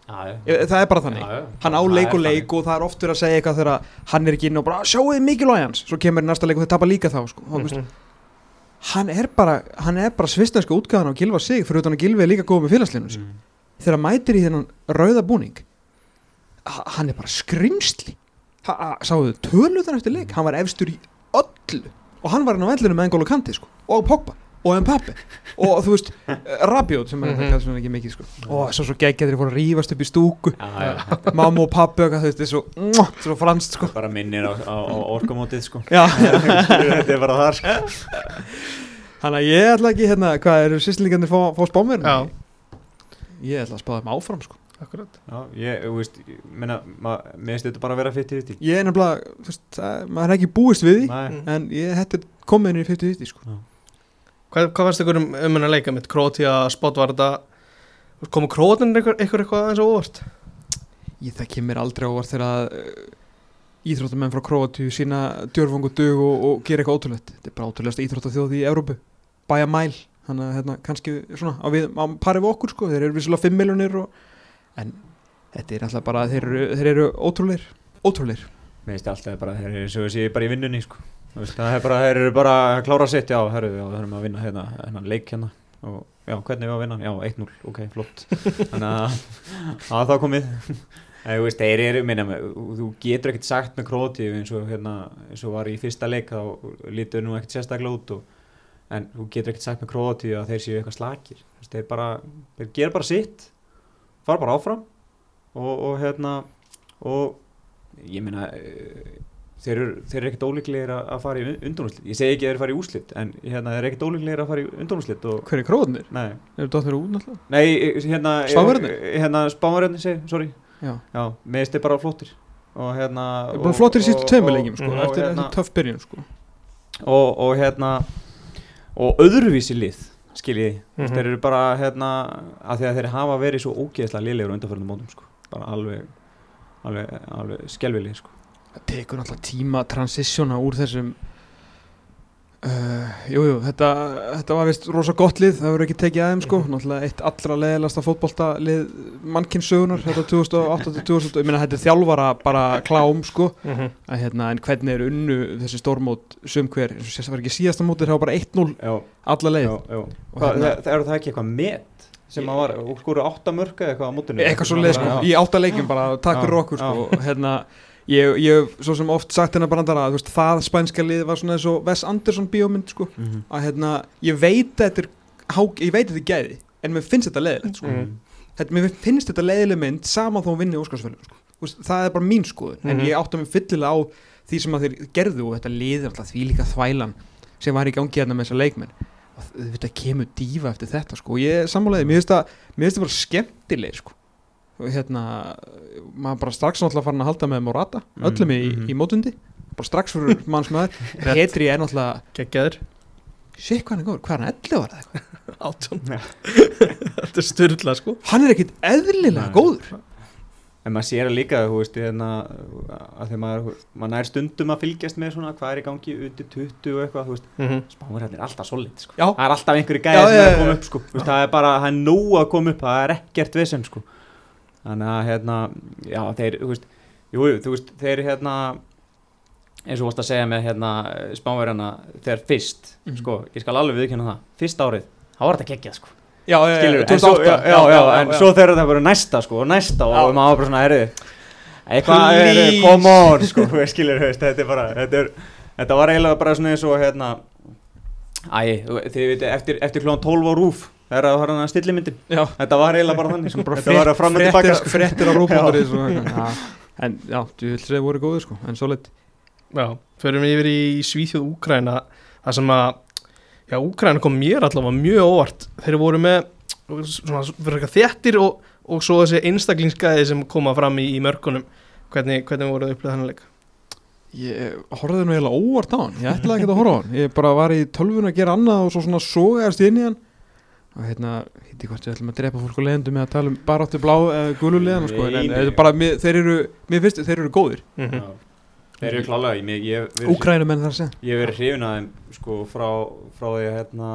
ég, það er bara þannig. Já. hann á leik og leik og það er oft verið að segja eitthvað þegar hann er ekki inn og bara sjáuði mikilvæg hans svo kemur næsta leik og þeir tapa líka þá sko. mm Mhm. Hann er bara hann er bara svisneska útgáðan á Gilva sig fyrir utan að Gilvi er líka góð með félagsliðinu mm. Þegar hann mætir í þennan rauða búning ha- hann er bara ha- sáuðu töluðan eftir leik? Hann var efstur í öllu. Og hann var inn á vellinu með Engolo Kanti sko, og Pogba og Mbappe og þú veist Rabiot sem er Mhm. mm -hmm. ekki mikið sko. og svo svo geggja þeir fóru að rífast upp í stúku Já, já. mamma og pappi og þetta er svo, mwah, svo franskt sko. bara minnir á, á, á orkumótið, sko. Já, þetta er bara þar, sko. þannig að ég ætla ekki hérna, hvað eru sýslingarnir fá, fá spámir? Já. Ég ætla að spáða þeim áfram sko. Akkurat Já, ég, þú veist, ég meina, ma- mér finnst þetta bara að vera 50-50. Ég er nefnilega, þú veist, það, maður er ekki búist við því Nei. En ég þetta er komin í 50-50 sko. Hvað, hvað fannst ykkur um, um hennar leika spott var þetta Komu króatin ykkur, ykkur eitthvað aðeins á óvart? Ég það kemur aldrei ávart þegar að uh, íþróttamenn frá Króatíu sína djörfung og dög og, og gera eitthvað ótrúlegt. Þetta er bara ótrúlegast íþróttaþjóð í Evrópu bæja mæl, þannig að hérna, kannski svona á, við, á pari við okkur sko, þeir eru vissulega 5 miljonir og, en þetta er alltaf bara, þeir eru, þeir eru ótrúleir ótrúleir Mér finnst alltaf bara, þeir eru svo að sé bara í vinnunni sko. Það er bara, þeir eru bara að klára sitt, já, herru, já, það erum að vinna hérna, hérna leik hérna. Og já, hvernig er við að vinna, já, 1-0, ok, flott. Þannig að að það komið. Þú veist, þeir eru, minna, þú getur ekkert sagt með króti eins og hérna, eins og var í fyrsta leik þá lítur nú ekkert sérstaklega út og, en þú getur ekkert sagt með króti að þeir séu eitthvað slakir, þú veist, þeir bara þeir gera bara sitt, fara bara áfram og, og hérna og ég eh, þeir eru, þeir eru ekkert ólíklegir að að fara í undunúslit ég segi ekki að þeir fara í úslit en hérna, þeir eru ekkert ólíklegir að fara í undunúslit og, Hver er Króatinir? nei, Eru dottir út náttúrulega? nei, hérna Spánverjarnir? hérna, spámaröðin segi, sorry Já, já, meðist er bara flottir og hérna þeir og- flottir í sístu leikjum sko, og eftir, hérna- töff byrjun sko og, og hérna og öðruvísi lið skiljið, mm Mhm. þeir eru bara hérna, að því að þeir hafa verið svo ógeðslega liðlegur undanförnum mótum sko. bara alveg alveg, alveg sko. Það tekur náttúrulega tíma að transitiona úr þessum uh, Jú, jú, þetta, þetta var vist rosa gott lið, það verður ekki tekið aðeim sko. Náttúrulega eitt allra leðilegasta fótbolta lið mannkynnsögunar, þetta 2008-2000 ég meina þetta er þjálfara bara klám sko, Mhm. að hérna en hvernig er unnu þessi stórmót sum hver, eins og sérst að var ekki síðasta mótið, það var bara 1-0 já, alla leið. Hérna- það, það er það ekki eitthvað met sem að var, og skoru áttamörk eða eitthvað á mótinu? Eitthvað svo leið sko, í áttaleikjum bara takk Já, fyrir okkur sko, hérna ég, hef svo sem oft sagt hennar brandara að veist, það spænska lið var svona eins og Wes Anderson bíómynd sko, Mhm. að hérna ég veit að þetta er, ég veit að þetta gæði en mér finnst þetta leiðilegt sko. Mhm. þetta, mér finnst þetta leiðileg mynd saman þó hún vinni Óskarsfjörðum sko. Veist, það er bara mín skoðun en Mhm. ég átta mig fyllilega á því sem að þeir gerðu og þetta liðir alltaf því líka þvælan sem var í gangi hérna með þessa leikmenn og þetta kemur dífa eftir þetta sko. og ég sammálaðið, mér finnst það bara skemmtileg sko. Og hérna maður bara strax náttúrulega farin að halda með Morata Mhm, öllum í, mhm. í mótundi bara strax fyrir mannsmaður Rétt. Petri er náttúrulega geggjaður shit hvað hann er góður, hvað er hann 11 ára eða eitthvað? átjón þetta er styrla sko hann er ekkit eðlilega Nei. góður En maður sér það líka, þú veist, hérna, að þegar maður, maður nær stundum að fylgjast með svona hvað er í gangi undir 20 og eitthvað, þú veist, Mhm. spáður hérna er alltaf solid, sko. Það er alltaf einhverju gæði sem er að koma upp, sko. Það er bara, það er nóg að koma upp, það er ekkert vesen, sko. Þannig að, hérna, já, þeir, þú veist, jú, þú veist, þeir, hérna, eins og þú varst að segja með, hérna, spáverjana, þegar fyrst, Mhm. sko, ég skal alveg viðkynna það, fyrst árið, þá var þetta geggjað, sko. já, já, skilur, en svo, 2008 já, já, já, en svo þegar það voru næsta sko, næsta og maður bara svona erið eitthvað, er, Please. come on sko, skilur, veist, þetta er bara þetta, er, þetta var eiginlega bara svona eins og hérna, æ, þið veit eftir, eftir klóðan 12 á rúf þegar það var hann að stilli myndin, já, þetta var eiginlega bara þannig. Sko, bara þetta var að fram og fréttir, tilbaka fréttir á rúbúndur en já, þú vil segja voru góður sko en svo lit Já, förum við yfir í Svíþjóð Úkræna það sem að já, Úkræna kom mér allavega mjög óvart. Þeir voru með svona, fyrir eitthvað þéttir og, og svo þessi einstaklingsgæði sem koma fram í, í mörkunum. Hvernig, hvernig voru þau upplega þannig leik? Ég horfði nú eiginlega óvart á hann. Ég ætlaði ekki að horfa á hann. Ég bara var í tölvun að gera annað og svo svona sogaðast inn í hann og hérna, hitti hvort við ætlum að drepa fólk og leiðendu með að tala um baráttu blá eða gulu leiðan sko, en, en, en bara, mér, þeir eru mér finnst þeir eru góðir. Mm Já. þeir eru klálega, ég, ég, ég, ég, Úkrænumenn þar að segja. Ég hef verið hrifin að þeim sko, frá, frá því að hérna,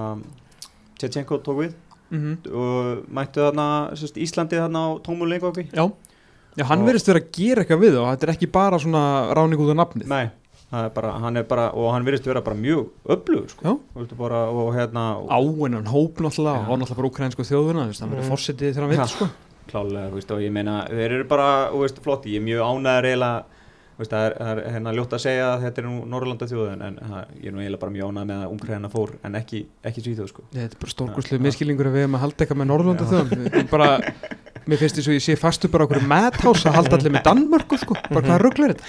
Tjetjenko tók við. Mm og mættu þarna sérst, Íslandi þarna á tómu leikvaki. Já, já hann verðist vera að gera eitthvað við og þetta er ekki bara svona ráning út af nafnið. Nei, er bara, hann er bara og hann virðist vera bara mjög öflugur sko. Hérna áinnan hóp náttúrulega Já. og náttúrulega bara úkrænsku þjóðuna þú veist, hann verður Mm. fórsetið þegar hann Já. veit sko klálega, veist, og ég meina þeir eru bara, veist, flotti, ég er mjög ánæður eiginlega, það er, er hérna ljótt að segja að þetta er nú Norrlanda þjóðin en það, ég er nú eiginlega bara mjög ánæður með að umkræðina fór en ekki, ekki svíþjóð, sko Þetta er bara stórkurslu Já. miskilningur að við hefum að halda eitthvað með Norðurlanda þjóðum bara, Mér finnst þess að ég sé fastu bara okkur madhouse að halda allir með Danmörku sko bara hvað rugglar þetta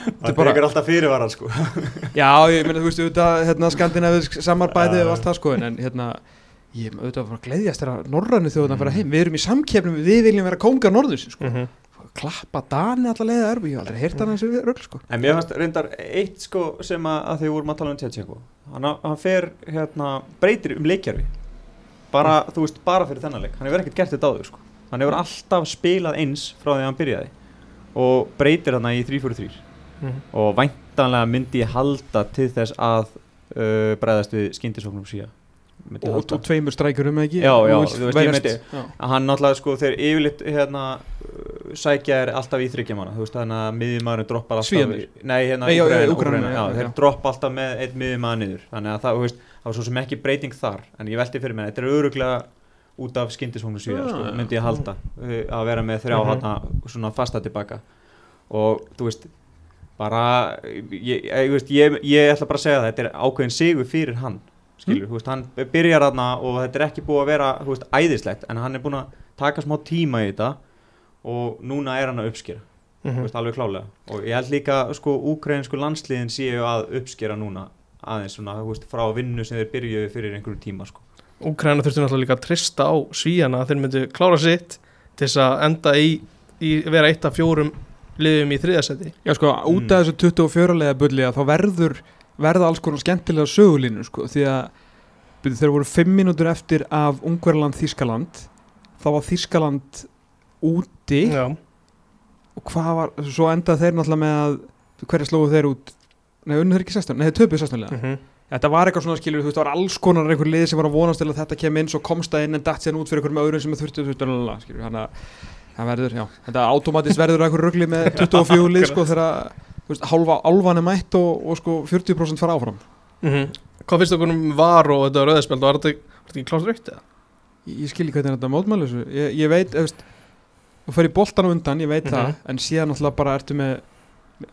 Það bara- tekur alltaf fyrirvaran, sko. Já, ég meina þú veist auðvitað hérna, skandinavisk samarbæði og allt það sko en, hérna ég er auðvitað að gleyðjast þegar norrænu þjóðan að fara heim. Við erum í samkeppnum, við viljum vera kóngar norðurs sko. -hmm. klappa Dani allar leiða erfi, ég hef aldrei heyrt hann þessi rugl sko. En mér fannst reyndar eitt, sko, sem að, þau vorum að tala um Tjetjenko. Hann, hann fer, hérna, breytir um leikjarfi bara, þú veist, bara fyrir þennan leik. Hann hefur ekkert gert þetta áður, sko. Hann hefur alltaf spilað eins frá því að hann byrjaði og breytir hann í 3-4-3 Mhm. og væntanlega myndi ég halda til þess að uh, bregðast við skyndisóknum síðan og, og tveimur strækjurum ekki Já, já, veist, myndi- Já. hann náttúrulega sko þeir yfirleitt hérna sækja er alltaf í þryggjamanna þú veist þannig að miðjumæðurinn droppar alltaf Svíarnir? nei hérna Nei, Úkraína, já, já, þeir droppa alltaf með einn miðjumæður niður þannig að það, þú veist, það var svo sem ekki breyting þar en ég velti fyrir mér, þetta er öruglega út af skyndisvóknu síðan, Já, sko, já. myndi ég halda uh, að vera með þrjá mm svona fasta tilbaka og þú veist bara ég, ég, ég, ég ætla bara að segja það þetta er ákveðin sigur fyrir hann skilur, þú veist, hann byrjar aðna og þetta er ekki búið að vera, þú veist, æðislegt en hann er búin að taka smá tíma í þetta og núna er hann að uppskera þú Mhm. veist, alveg klálega og ég held líka, sko, úkrænsku landsliðin séu að uppskera núna aðeins svona, þú veist, frá vinnu sem þeir byrjuðu fyrir einhverju tíma, sko. Úkræna þurfti náttúrulega líka að trista á svíjana þeir myndu klára sitt til þess að enda í, í vera eitt af fjórum liðum í þriðasæti Já sko, út af þessu 24 lega bulli að þá verður verða alls konar skemmtilega sögulínu sko, því að byrju, þeir voru 5 mínútur eftir af Ungverland Þískaland þá var Þískaland úti Já, og hvað var, svo endað þeir náttúrulega með að hverja slóðu þeir út? Nei, unnu þeir ekki 16, nei, þeir töpuð 16 lega mm þetta var eitthvað svona skilur, þú veist, það var alls konar einhver lið sem var að vonast til að þetta kem inn svo komst það inn en datt sér út fyrir einhverjum öðrum sem þurftu þannig að það verður, já, þetta automatist verður einhver rugli með 24 lið, sko, þegar hálfa álvan er mætt og, og sko 40% fara áfram. Hvað finnst okkur um var og þetta rauðspjald var þetta ekki klárt raukt eða? ég, ég skil ekki hvernig þetta mótmæli þessu. Ég, ég veit, þú í boltan á undan, ég veit Mhm. það en síðan náttúrulega bara ertu með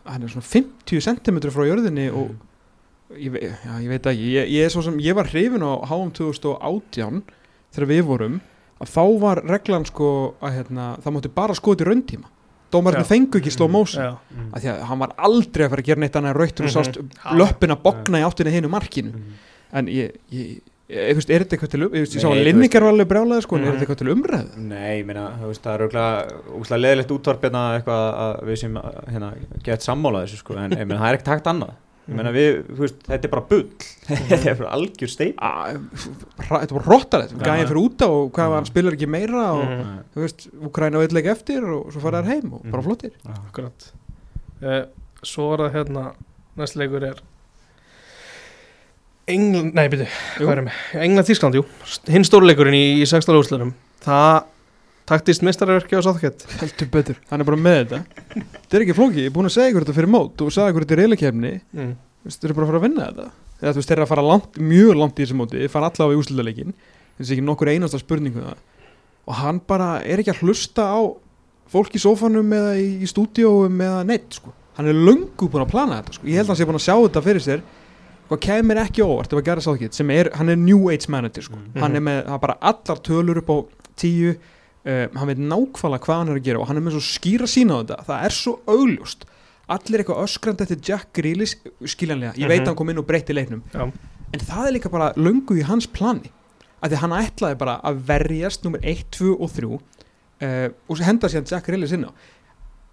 hann er svona 50 cm frá jörðinni og ég, ve- já, ég veit ekki. Ég, ég, er svo sem, ég var hrifin á HM 2018 þegar við vorum að þá var reglan sko að hérna, það mátti bara skoða í rauntíma dómarinn fengu ekki slow motion Já, Mm. af því að hann var aldrei að fara að gera neitt annað en raukt og Mhm. sást Já. löppin að bogna í áttinni hinu markinu Mm. en ég, ég, ég, ég, veist, er þetta eitthvað til um ég, sá Nei, að Linningar var alveg brjálega sko, en er Mhm. þetta eitthvað til umræðu Nei, ég meina, þú veist, það er auðvitað leðilegt útvarp hérna eitthvað að við sem hérna, gett sammála þessu sko, en ég meina, það er ekkert hægt annað meina, við, þú veist, þetta er bara bull. Þetta er bara algjör steip A- ra- þetta var rottalegt, Já. gæðin fyrir úta og hvað hann spilar ekki meira og Mhm. þú veist, Ukraina og eitthvað eftir og svo fara þær heim og bara Mhm. flottir. Akkurat. Uh, Svo er það hérna Næst leikur er England, nei byrju, Jú. hvað er með? England Þískland, jú, hinn stórleikurinn í, í sextala úrslurum Það taktist mistarverki á Sáþkett heldur betur, hann er bara með þetta. Þetta er ekki flóki, ég er búin að segja ykkur þetta fyrir mót. Og sagði ykkur þetta í reylikefni mm. þeir eru bara að fara að vinna þetta. Eða, þú veist, þeir eru að fara langt, mjög langt í þessu móti. Þeir fara allavega í úsluleikin þessi ekki nokkur einasta spurningu um það. Og hann bara er ekki að hlusta á fólk í sófanum eða í, í stúdíóum eða neitt sko. hann er löngu búin að plana þetta sko. ég held að hann sé búin að sjá þetta fyrir sér. Hvað kemur ekki óvart ef að gera sáðkitt sem er, hann er new age manager sko. Mhm. hann er með er bara allar tölur upp á tíu uh, hann veit nákvæmlega hvað hann er að gera og hann er með svo skýra sína á þetta. Það er svo augljóst. Allir eitthvað öskrandi eftir Jack Grealish skiljanlega, ég veit Mhm. að hann kom inn og breytti leiknum. Já. en það er líka bara löngu í hans plani. Að því hann ætlaði bara að verjast nummer 1, 2 og 3 uh, og svo henda síðan Jack Grealish inn á.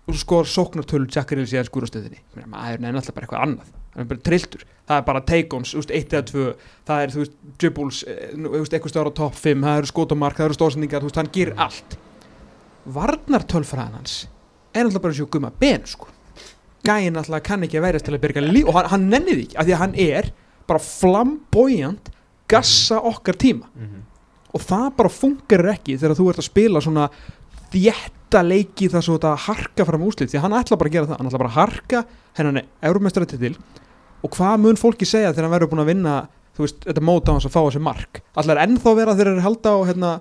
Og svo skor sóknartölu Jack Grealish í skúrastöðinni maður er náttúrulega bara eitthvað annað hann er bara trilltur, það er bara take-ons 1 eða 2, það er þú veist dribbles, eh, eitthvað stöður á topp 5 það eru skotamark, það eru stóðsendingar, hann gerir allt. Varnartölfræðan hans er náttúrulega bara svo gumma ben sko. Gæinn náttúrulega kann ekki að verjast til að byrja líf og hann, hann nennið ekki, af því að hann er bara flamboyant gassa okkar tíma. Mhm. og það bara funkar ekki þegar þú ert að spila svona þétta leiki þar svo þetta harka fram úslit því að hann ætla bara að gera það, hann ætla bara að harka hennan eurumestari og hvað mun fólki segja þegar hann verður búin að vinna þú veist, þetta móta á hans að fá þessi mark? Allar ennþá vera þegar þeir eru að halda á hérna,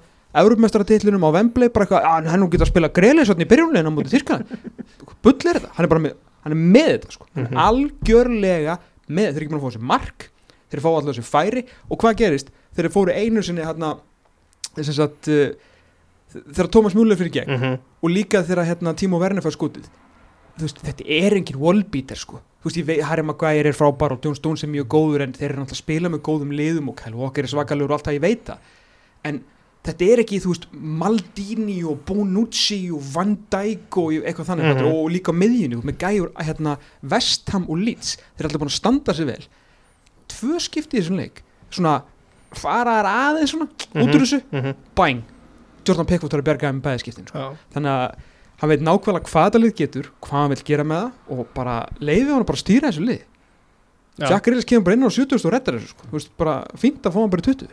eurumestaratillinum á Wembley bara eitthvað, að hann nú geta að spila greiðleysotni í byrjunlegin á móti Þýrkan bull er þetta, hann er bara með, hann er með þetta sko. Mhm. er algjörlega með, þeir eru ekki búin að fá þessi mark þeir fá allar þessi færi. Og hvað gerist? Þeir fóru einu sinni hérna þess að uh, þegar Thomas Müller fyrir gegn Mm og líka þegar hérna, Timo Werner fær skotið. þú veist, þetta er engin wallbeater sko. þú veist, ég veit, Harry Maguire er frábær og John Stones er mjög góður en þeir eru náttúrulega að spila með góðum liðum og Kyle Walker er svakalegur og allt það ég veit það. En þetta er ekki, þú veist, Maldini og Bonucci og Van Dijk og eitthvað þannig Mhm. mm og líka miðjunni með gæjur, hérna, Vestham og Leeds. Þeir er alltaf búin að standa sig vel. Tvö skipti í þessum leik. Svona, fara þær aðeins svona út úr þessu, -hmm. bæng Jordan Pickford var að berga um bæðiskiptin sko. Já, þannig að hann veit nákvæmlega hvað það lið getur hvað hann vil gera með það og bara leiði hann bara að stýra þessu lið já. Jack Grealish kemur bara inn á 70 og reddar þessu sko. Þú veist, bara fínt að fá hann bara í 20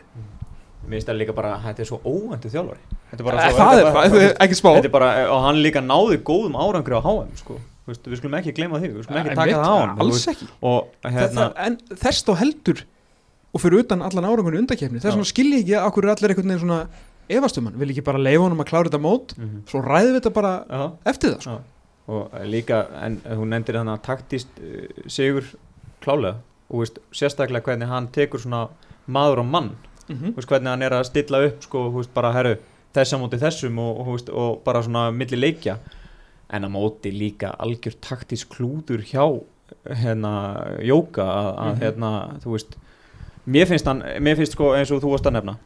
Mér finnst það líka bara, þetta er svo óvendu þjálfari Þetta er bara svo það þetta er bara- það, ekki spá Þetta er bara, og hann líka náði góðum árangri á HM sko. Þú veist, Við skulum ekki gleyma því, við skulum ekki taka það á hann alls ekki Og hérna. en þess þá heldur og fyrir utan allan árangunni undakefni þess vegna skilji ekki að okkur er allir einhvern veginn svona efastum hann, vil ekki bara leifa honum að klára þetta mót mhm, svo ræðum við þetta bara já, eftir það sko. Og líka, en hún nefndir þannig að taktist uh, sigur klálega Og veist, sérstaklega hvernig hann tekur svona maður og mann. Mm Þú veist, hvernig hann er að stilla upp sko, veist, bara herru, þessa móti þessum og, og, og bara svona milli leikja. En að móti líka algjör taktísk klúður hjá hérna Jóka að, að Mhm. hérna, þú veist mér finnst hann, mér finnst sko eins og þú varst að nefna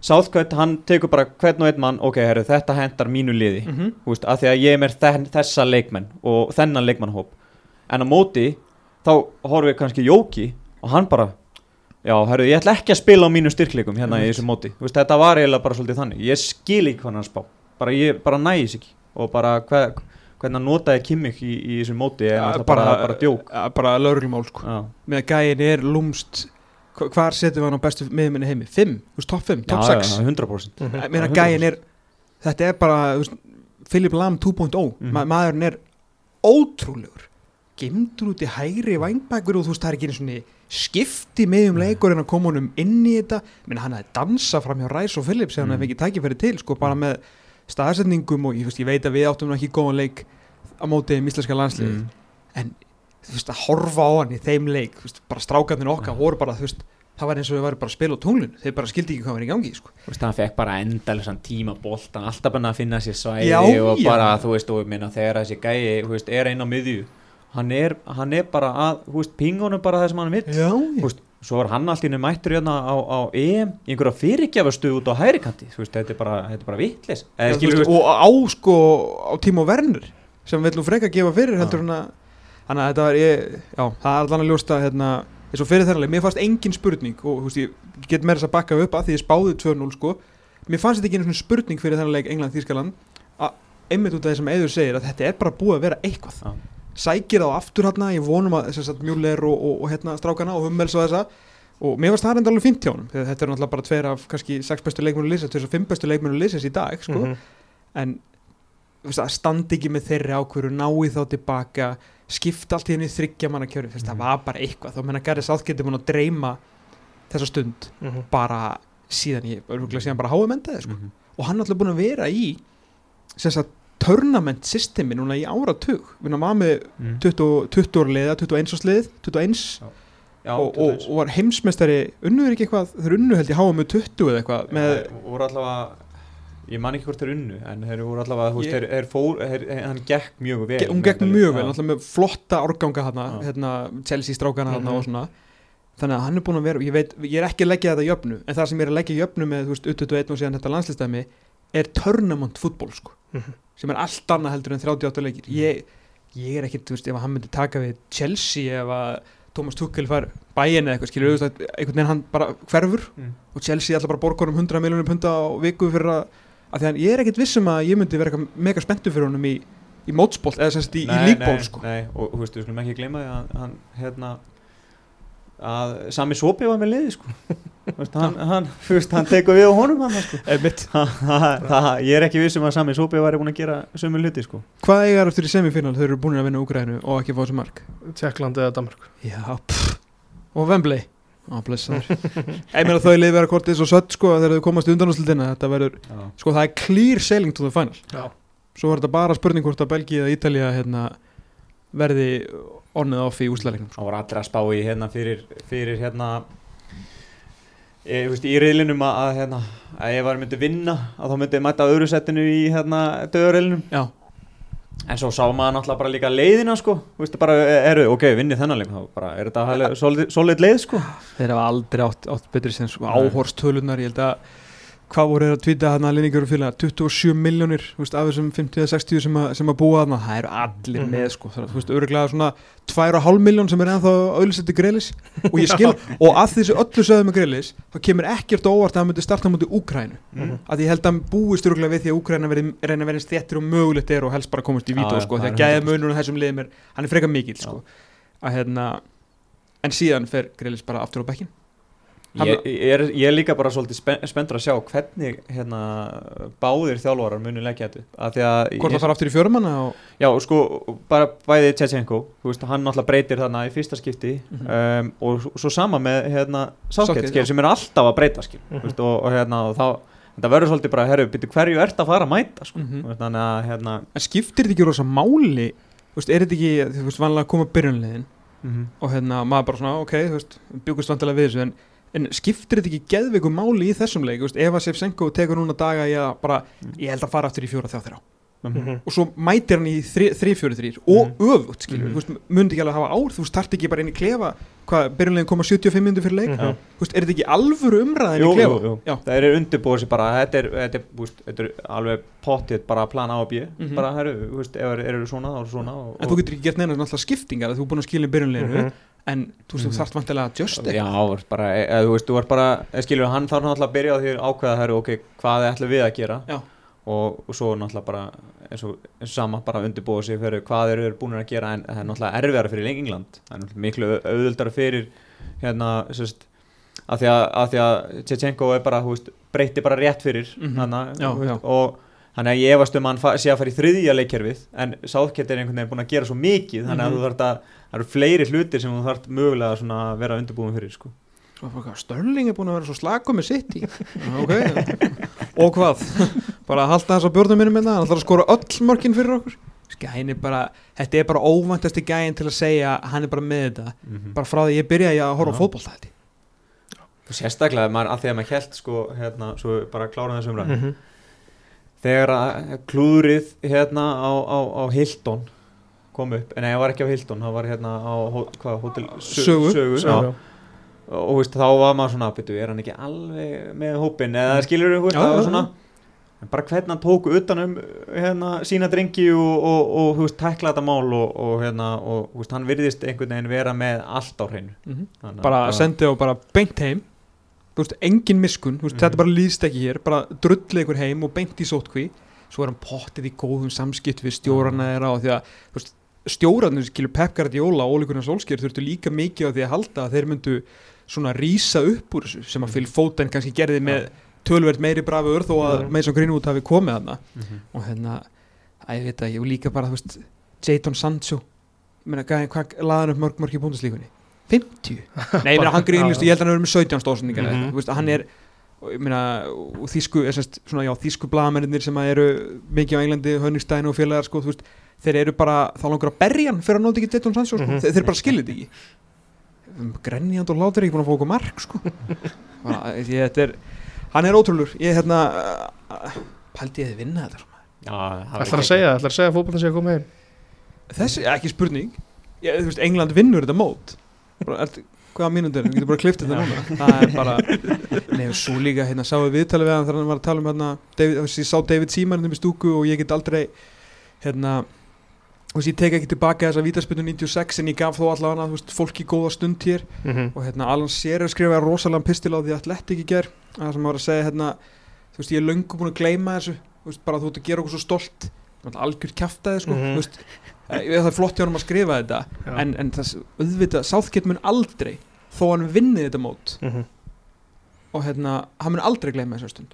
Southcutt, hann tekur bara hvern og einn mann, ok, herru, þetta hendar mínu liði, mm -hmm. veist, af því að ég er þen, þessa leikmenn og þennan leikmannhóp en á móti, þá horfum við kannski Jóki og hann bara já, herru, ég ætla ekki að spila á mínu styrkleikum hérna í Einmitt. þessu móti, veist, þetta var eiginlega bara svolítið þannig, ég skil ekki hvað hann spá. Bara ég bara nægis ekki. Og bara hver, hvernig hann notaði Kimmich í, í þessu móti er náttúrulega bara, bara, bara djók. ja, bara lauruglumál sko. já, með að gæin er lúmst hva- hvar setjum við hann á bestu miðminni heimi 5, þú veist, top 5, top já, 6 já, 100% Mhm. ég meina 100%. gæin er þetta er bara, þú veist, Philip Lam 2.0 Mhm. Ma maðurinn er ótrúlegur gemdur út í hægri vangbækur og þú veist, það er ekki einu svona skipti með um leikurinn að koma honum inn í þetta Minna, hann hefði dansa fram hjá Ræs og þegar hann Mm. hefði ekki tækifæri til sko, bara með staðsetningum og ég, veist, ég veit að við áttum nú ekki góðan leik á móti um íslenska landslið Mm. en veist, að horfa á hann í þeim leik veist, bara strákarnir okkar voru bara veist, það var eins og við varum bara að spila á tunglun þeir bara skildi ekki hvað var í gangi sko. Hann fekk bara endalisann tíma boltan, alltaf bara að finna sér svæði Já, og já. bara, þú veist, og meina þegar þessi gæi, er einn á miðju hann er, hann er bara að, pingunum bara það sem hann vill, já, svo er hann allt í henni mættur hérna á, á EM í einhverja fyrirgjafastu út á veist, þetta er bara, bara veist, og á sko á Tímo Werner sem vill nú freka gefa fyrir Já. heldur hann að þannig að þetta var ég, já, það er allan að ljósta hérna, eins og fyrir þærlega, mér fannst engin spurning og veist, ég get meira þess að bakka upp að því ég spáði 2-0 sko mér fannst þetta ekki svona spurning fyrir þennan leik England-Þýskaland að einmitt út af því sem Eður segir að þetta er bara búið að vera eitthvað Já. sækir þá aftur hérna, ég vonum að þess að Mjúler og, og, og hérna strákana og Hummels og þessa og mér varst það reynda alveg fínt hjá þegar þetta er náttúrulega bara tveir af kannski sex bestu leikmennu liðsins, tveir af fimm bestu leikmennu liðsins í dag sko Mhm. en að standa ekki með þeirri ákvöru náið þá tilbaka skipta allt í henni þryggja manna kjöru mm. það Mhm. var bara eitthvað, þá menna Garri Sáðgeti búin að dreyma þessa stund Mhm. bara síðan ég, örgulega síðan bara háum endaði sko. Mhm. og hann er alltaf búin að vera í tournament systemi núna í áratug við erum að með Mhm. 20, 20 ára liða, 21 árs lið 21 Já, og, og, 21. og var heimsmeistari unnuður ekki eitthvað, þeir unnu held ég háum með 20 eða eitthvað með, Þeir voru allavega ég man ekki hvort þeir unnu en þeir voru allavega, þú veist, þeir, þeir fór þeir, hann gekk mjög vel hún gekk mjög vel, náttúrulega með flotta árganga hana, Já. hérna, Chelsea strákana Mhm. og svona þannig að hann er búin að vera, ég veit, ég er ekki að leggja þetta í jöfnu, en það sem ég er að leggja í jöfnu með, þú veist, 21 og síðan þetta landslistæmi er tournament fútból, sko Mhm. sem er allt annað heldur en 38 leikir Mhm. ég, ég er ekki, þú veist, ef hann myndi taka við Chelsea, ef að Thomas Tuchel fær bæin eða eitthvað, skilur, mm. einhvern veginn hann bara hverfur Mm. og Chelsea alltaf bara borgar um 100 miljonum punta á viku fyrir að, að því að ég er ekkit vissum að ég myndi vera mega spenntu fyrir honum í, í mótsból, eða semst í, í líkból, sko. nei, og þú veist, við skulum ekki gleyma því að hann, hérna að Sami Sopi var með liði, sko. Þú veist, hann, hann, þú veist, hann tekur við á honum hann, sko. Ég er ekki vissum að Sami Sopi væri búin að gera sömu hluti, sko. Hvað eiga eftir í semifínal þau eru búin að vinna Úgrænu og ekki fá þessu mark? Tjekkland eða Danmark Já, pff. og Wembley Á, blessaður. Ég meina þau liði vera kortið svo sött sko þegar þau komast í undanúslutina þetta verður, Já, sko það er clear sailing to the final. Já. Svo er þetta bara spurning hvort að Belgía eða Ítalía hérna, verði on eða off í úslæðleiknum það voru allir að spá í hérna fyrir, fyrir hérna e, þú veist, í reylinum að, að, hérna, að ef það myndi vinna að þá myndi mæta öðru settinu í hérna döðurreilinum Já, En svo sá maður náttúrulega bara líka leiðina sko. Þú veist bara, eru, ok, vinnið þennan leik. Þá bara, er þetta solid, solid leið sko? Þeir hafa aldrei átt, átt betri sem sko, áhorstölunar, ég held að hvað voru þeir að tvíta hann að linningur og félaga 27 miljónir af þessum 50-60 sem, sem að búa þarna það eru allir Mhm. með sko það þú veist, öruglega svona 2,5 miljón sem er ennþá auðlisetti greilis og ég skil og að þessu öllu sögðum með greilis þá kemur ekkert óvart að hann myndi starta mútið Úkrænu mm. að ég held að búist öruglega við því að Úkræna reyna að vera eins þéttir og mögulegt er og helst bara komast í vító já, sko það er gæða 100%. munur á þessum liðum er hann er frekar mikill Já. sko að hérna en síðan fer greilis bara aftur á bekkin ég, ég, er, ég líka bara svolítið spen, spenntur að sjá hvernig hérna, báðir þjálfarar muni leggja þetta hvort það fara aftur í fjörumanna og Já, sko, bara bæði Tchetchenko Þú veist, hann náttúrulega breytir þarna í fyrsta skipti Mhm. um, og svo- sama með hérna, Sákett, sem er alltaf að breyta skil, Mhm. mm veist, og, og hérna og þá, þetta verður svolítið bara, herru, byrju, hverju ert að fara að mæta sko, Mhm. Þú veist, þannig að hérna, skiptir þetta ekki rosa máli veist, er þetta ekki, þú veist, vanlega að koma byrjunlegin mm og hérna, maður bara svona, ok, þú veist bjúkust vantilega við þessu, en, en skiptir þetta ekki geðveiku máli í þessum leik, veist, ef að Sefsenko tekur núna daga að bara, ég held að fara aftur í fjóra þjá þeirra Mhm. og svo mætir hann í þrý fjóri þrýr og öfugt, skilur, Mhm. þú veist, myndi ekki alveg hafa ár, þú þarft ekki bara inn í klefa hvað, byrjunlegin koma 75 minnum fyrir leik Mhm. Veist, er þetta ekki alvöru umræðin Jú, í klefa? jú, jú. Það er undirbúið sér bara þetta er, þetta er, þetta er alveg pottið bara plan A og B Mhm. bara, herru, eru er svona, svona og, En þú getur ekki gert neina náttúrulega skiptingar, þú er búin að skilja byrjunleginu, Mhm. En þú veist, þú Mhm. þarft vantilega að just Já, bara, e, e, þú veist, þú var bara skilur, hann þarf náttúrulega að byrja á því að ákveða herru, ok, hvað ætlum við að gera og, og svo náttúrulega bara eins og, eins og sama, bara undirbúa sig fyrir hvað eru búin að gera en það er náttúrulega erfiðara fyrir England, það er náttúrulega miklu auðvöldara fyrir hérna, sérst að því að, að, því að Tjechenko er bara, þú veist, breytti bara rétt fyrir Mhm. hana, Já, veist, já. og þannig að ég efast um að hann sé að fara í þriðja leikkerfið en Southgate er einhvern veginn búin að gera svo mikið þannig að Mhm. þú þarf að það eru fleiri hlutir sem þú þarf mögulega að vera undirbúin fyrir sko. Störling er búin að vera svo slaku með sitt í. Og hvað, bara að halda þess að björnum minnum minna, hann ætlar að skora öll mörkin fyrir okkur. Bara, þetta er bara óvæntasti gæin til að segja að hann er bara með þetta. Bara frá því ég byrjaði að horfa á Já. fótbolta þetta sérstaklega maður, að því að maður held sko, hérna, svo bara klára þessum ræð Mhm. þegar að klúðrið hérna á, á, á Hilton kom upp, nei það var ekki á Hilton það var hérna á hvað, hótel Sögu. sögu já. og veist, þá var maður svona byrju, er hann ekki alveg með hópin eða skilur þú, það var svona en bara hvernig hann tók utanum hérna, sína drengi og, og, og veist, tækla þetta mál og, og, hérna, veist, hann virðist einhvern veginn vera með allt á hreinu. Þannig að bara sendi og bara beint heim. Þú veist, engin miskun, þú veist, Mhm. þetta bara líðst ekki hér. Bara drullið ykkur heim og beint í sótkví svo er hann pottið í góðum samskipt við stjórana þeirra og því að þú veist, stjórarnir, skilur Pep Guardiola og Ólikurinn Solskjær þurftu líka mikið á því að halda að þeir myndu svona rísa upp úr þessu sem að Phil Foden kannski gerði með tölverð meiri brafur þó að Mhm. Mason Greenwood hafi komið þarna Mhm. og hérna, að ég veit ekki og líka bara, þú veist, Jadon Sancho meina, gæði, hvað laði hann upp mörg mörg í búndislíkunni? 50? Nei, ég meina, hann grínlist og ég held að hann verið með 17 stóðsendingar mm Mhm. -hmm. veist, hann er, og ég og já, þýsku blagamennir sem að eru mikið á Englandi Hönnigstein og félagar, sko, þú veist þeir eru bara, þá langar að berja hann fyrir að nóta ekki Jadon Sancho, sko, Mhm. þeir, þeir bara skilir þetta ekki. Grenjand og látur ekki búin að fá okkur mark, sko. Ég, þetta er, hann er ótrúlur ég, hérna, uh, pældi ég að þið vinna þetta það Ætlar að segja, ætlar að segja að fótbolta sé að koma heim? Þessi, ekki spurning. Ég, veist, England vinnur þetta mót. Bara, er, hvaða mínútur, við getum bara klift þetta núna. Það er bara nefnir svo líka, hérna, sáum við viðtalið við hann þegar hann var að tala um hérna, David, ég sá David Seaman hérna í stúku og ég get aldrei hérna þú veist, ég tek ekki tilbaka þessa vítaspinnu 96 en ég gaf þó allavega, þú veist, fólki góða stund hér. Mhm. og hérna Alan Shearer skrifaði rosalega pistil á því að Athletic í ger það sem var að segja hérna þú veist ég er löngu búin að gleyma þessu. Þú veist bara þú ert að gera okkur svo stolt. Algjör kjaftaði sko. Mhm. þú veist eh, það er flott hjá hann að skrifa þetta. Já. en, en þess auðvitað Southgate mun aldrei þó hann vinni þetta mót. Mhm. og hérna hann mun aldrei gleyma þessu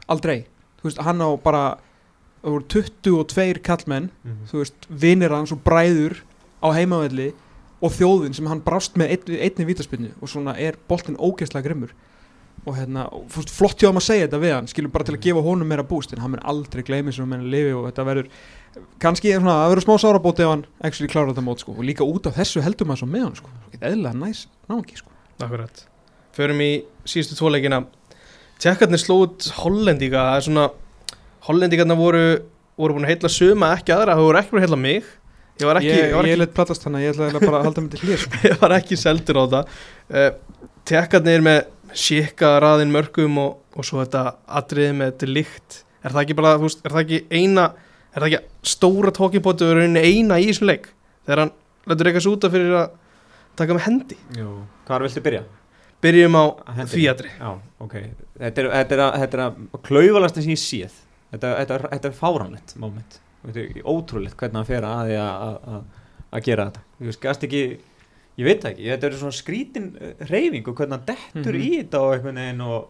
það voru 22 kallmenn Mhm. þú veist, vinir hans og bræður á heimavelli og þjóðin sem hann brást með ein, einni vítaspinnu og svona er boltinn ógeðslega grimmur. Og hérna, og, veist, flott hjá hann að segja þetta við hann skilur bara til að gefa honum meira búst en hann mun aldrei gleymi sem hann lifi og þetta verður kannski er svona, það verður smá sárabóti ef hann actually klára þetta mót sko. Og líka út af þessu heldur maður svo með hann sko, þetta eðlilega næs náki sko. Akkurat. Förum í síðustu tvoleikina Tjekkarnir slóð hollendíka Það er svona Hollendíkarna voru, voru búin að heilla suma ekki aðra Það voru ekki búin að heilla mig Ég var ekki, ég, ég ég let platast að ég ætla eiginlega bara að halda mig til hér sko. ég var ekki seldur á það uh, Tjekkarnir með Sika raðin mörgum og, og svo þetta atriði með til líkt Er það ekki bara, þú veist, er það ekki eina Er það ekki stóra og rauninni eina í þessum leik Þegar hann letur eitthvað svo útaf fyrir að taka með hendi Jú. Hvar viltu byrja? Byrjum á Hendinni. því atri Já, ok Þetta er, þetta er, að- þetta er að klauvalast sem ég séð Þetta, þetta, þetta er fáranlegt moment er ótrúlegt hvernig hann fer að að- að að- að gera þetta Þú veist, ekki Ég veit ekki, þetta er svona skrítin reyfing og hvernig hann dettur Mhm. í þetta og einhvern veginn og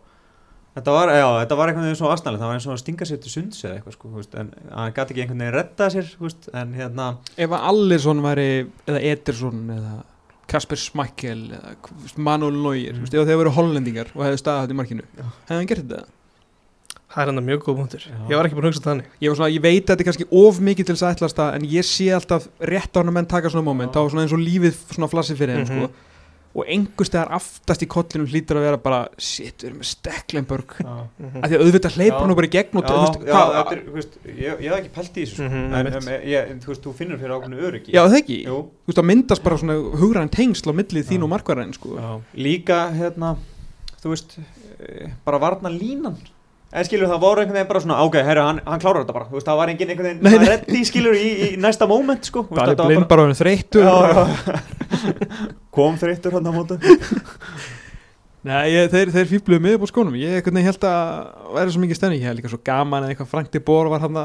Þetta var, já, þetta var einhvern veginn svo aðstæðlega, það var eins og að stinga sér til sunds eða eitthvað, sko, veist, en hann gæti ekki einhvern veginn rettað sér, þú veist, en hérna, ef að Allersson væri eða Ederson eða Kasper Schmeichel eða veist, Manuel Neuer Mm. mm. ef þeir voru hollendingar og hefðu staðið þetta í markinu Já. hefði hann gert þetta? Það er enda mjög góð punktur. Ég var ekki búin að hugsa þannig Ég, var svona, ég veit að þetta er kannski of mikið til þess að ætlast að en ég sé alltaf rétt á hann að menn taka svona moment Já. þá svona eins og lífið svona flassi fyrir þeim Mhm. sko. og einhvers stegar aftast í kollinu hlýtur að vera bara shit, við erum með Stecklenburg já, að því að auðvitað hleypur Já. hann bara í gegn og já, þú veist, já, hvað- þetta er, þú veist, ég, ég hef ekki pælt í þessu, sko, Mhm, en, þú veist, þú finnur fyrir ákveðinu öryggi. já það ekki, þú veist að myndast bara svona hugræn tengsl á millið þín Já. og markværæðin sko. Já. Líka hérna þú veist, eh, bara varna línan en skilur það voru einhvern veginn bara svona ok, herru, hann, hann klárar þetta bara. Þú veist, það var enginn einhvern veginn reddi skilur í, í næsta moment sko, þetta var Blind bara verið þreyttur. Já, já. kom þreyttur hann á mótu Nei, ég, þeir, þeir fýbluðu mig upp á skónum. Ég held að væri svo mikið stemning. Ég hef líka svo gaman eða eitthvað Frank de Boer var hann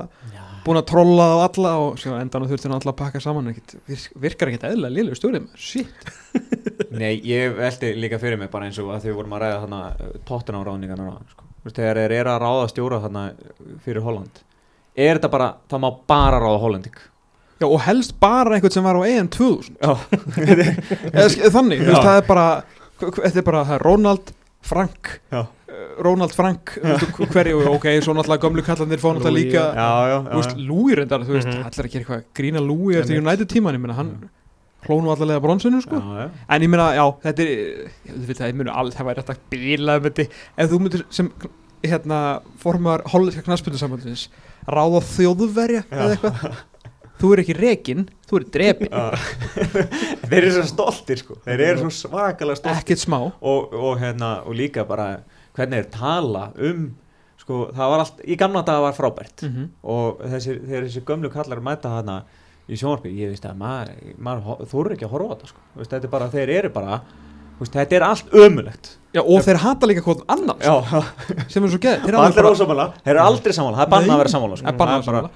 búin að trolla á alla og svo endan þurfti hann alla að pakka saman. Ekkit, virk- virkar ekkert eðla liðlega stjórið maður shit, Nei, ég veldi líka fyrir mig bara eins og að þau vorum að ræða þarna tóttunum ráðningarna sko. Þú veist, þegar þeir eru að ráða stjóra þarna fyrir Holland er þetta bara, það má bara ráða Hollending Já, og helst bara einhvern sem var á EM 2000 Já, Eða, sk- Þannig, Já. það er bara Þetta er bara, það er Ronald Frank Já. eh, Ronald Frank hverju, ok, svo náttúrulega gömlu kallarnir fá náttúrulega líka já, veist, Louis reyndar, þú veist, Mhm. allir að gera eitthvað grína Louis eftir. United tíman, ég meina, hann hlónu allavega bronsinu, sko já, já. en ég meina, já, þetta er það, það væri þetta bílað ef þú myndir sem hérna, formar hollenska knaspundusambandins ráða þjóðverja eða eitthvað. Þú er ekki rekin, þú er drepin Já. Þeir eru svo stoltir sko. Þeir eru svo svakalega stoltir. Ekkert smá. Og, og, hérna, og líka bara hvernig þeir tala um sko, það var allt, í gamla daga var frábært. Mm -hmm. og þessi, þegar þessi gömlu kallar mæta hana í sjónvarpi, ég veist að maður, maður þóru ekki að horfa á þetta sko. Þú veist, þetta er bara, þeir eru bara þú veist, þetta er allt ömulegt Já, og þeir hata líka hvort annan já, sem er svo geð þeir allir bara- eru aldrei samála það er bannað að vera samála sko. er er bara-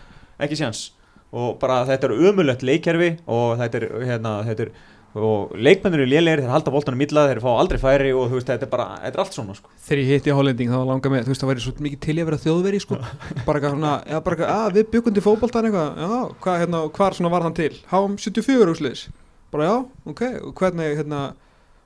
ekki séns. Og bara þetta er ömulegt leikkerfi og þetta er, hérna, þetta er og leikmennir eru lélegir, þeir halda boltanum illa þeir fá aldrei færi og þú veist, þetta er bara þetta er allt svona sko. þegar ég hitti Hollending þá langar mig, það væri svo mikið til í að vera þjóðveri sko. bara eitthvað svona, já bara eitthvað, að við byggum til fótboltan eitthvað, já, hvað hérna, var hann til, háum 74 úrsliðis bara já, ok, hvernig hérna,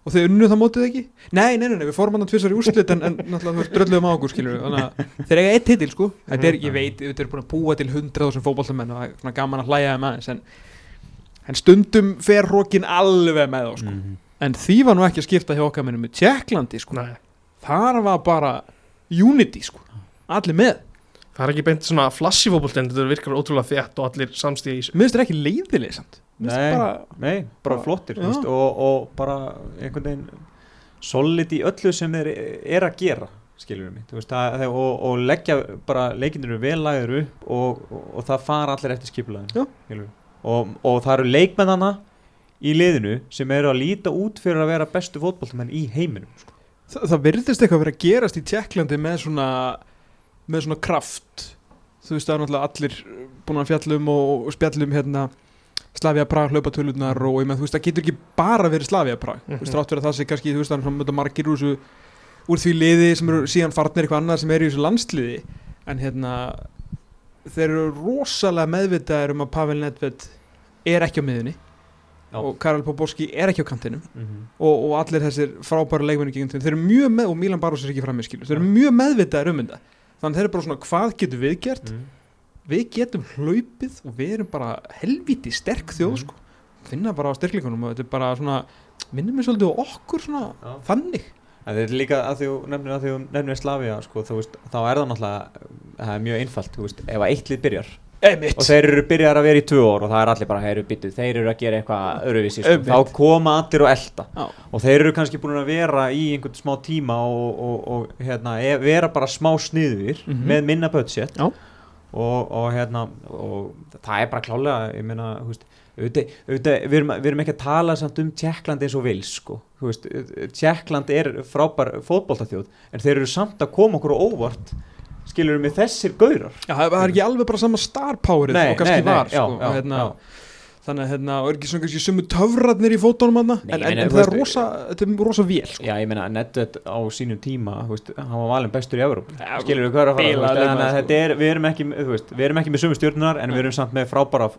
og þau unnu það mótið ekki? Nei, nei, nei, nei, við fórum hann að tvisar í úrslit en, en náttúrulega þú veist, drölluðum á okkur, skilur þannig að þeir eiga eitt titil, sko. Þetta er, ég veit, þetta er búin að búa til 100.000 fótboltamenn og það er gaman að hlæja þeim aðeins en, en stundum fer hrókin alveg með þá, sko. Mhm. en því var nú ekki að skipta hjá okkar minnum með Tjekklandi, sko. Nei, þar var bara unity sko. Allir með, það er ekki beint svona flashy fótbolti en þetta virkar ótrúlega þétt og allir samstíði Nei. bara, Nei, bara flottir veist, og, og bara einhvern veginn solid í öllu sem þeir er að gera skilur við mitt veist, það, og, og leggja bara leikinir vel lagður upp og, og, það fara allir eftir skipulaðin og, og það eru leikmennana í liðinu sem eru að líta út fyrir að vera bestu fótballtamenn í heiminum sko. það, það virðist eitthvað vera að gerast í Tjekklandi með svona með svona kraft þú veist það er náttúrulega allir búin að fjallum og, og spjallum hérna Slavia Prag hlaupatölunar og ég með þú veist það getur ekki bara verið Slavia Prag þú veist Mhm. rátt verið að það sé kannski þú veist svona mjög margir úr, þessu, úr því liði sem eru síðan farnir eitthvað annað sem er í þessu landsliði en hérna þeir eru rosalega meðvitaðir um að Pavel Nedved er ekki á miðunni Já. og Karel Poborski er ekki á kantinum mm -hmm. og, og allir þessir frábæra leikmenni gegn þeim, þeir eru mjög með, og Milan Barros er ekki fram í skilu, þeir eru mjög meðvitaðir um þetta þannig að þeir eru bara svona, hvað getum við gert Mhm. Við getum hlaupið og við erum bara helviti sterk þjóð Mhm. sko, finna bara á styrklingunum og þetta er bara svona, minnum við svolítið á okkur svona, Já. þannig En þetta er líka að þú nefnir að þú nefnir Slavia sko, veist, þá er það náttúrulega það er mjög einfalt, veist, ef að eitt lið byrjar Einmitt. og þeir eru byrjar að vera í tvö ár og það er allir bara, heyru byttu, þeir eru að gera eitthvað öðruvísi, sko. Þá koma allir og elda Já. og þeir eru kannski búin að vera í einhvern smá tíma og, og, og hérna, e- vera bara smá sniður Mhm. með minna budget Já. Og, og hérna og það er bara klálega, ég meina auðvitað, við, erum, við erum ekki að tala samt um Tjekkland eins og vil sko. Tjekkland er frábær fótboltaþjóð en þeir eru samt að koma okkur óvart skilur með þessir gaurar Já, það er ekki alveg bara sama star powerið og kannski nei, var já, sko, já, og hérna, já. Þannig að hérna, og er ekki svona kannski sumu töfratnir í fótunum hann en, en, en það er rosa, þetta er rosa vel sko. Já, ég meina, Nedved á sínum tíma, þú veist, hann var valinn bestur í Evróp Já, skilur við hvað er að fara, þannig að sko. þetta er, við erum ekki, þú veist, við erum ekki með sömu stjórnunar en við erum samt með frábæra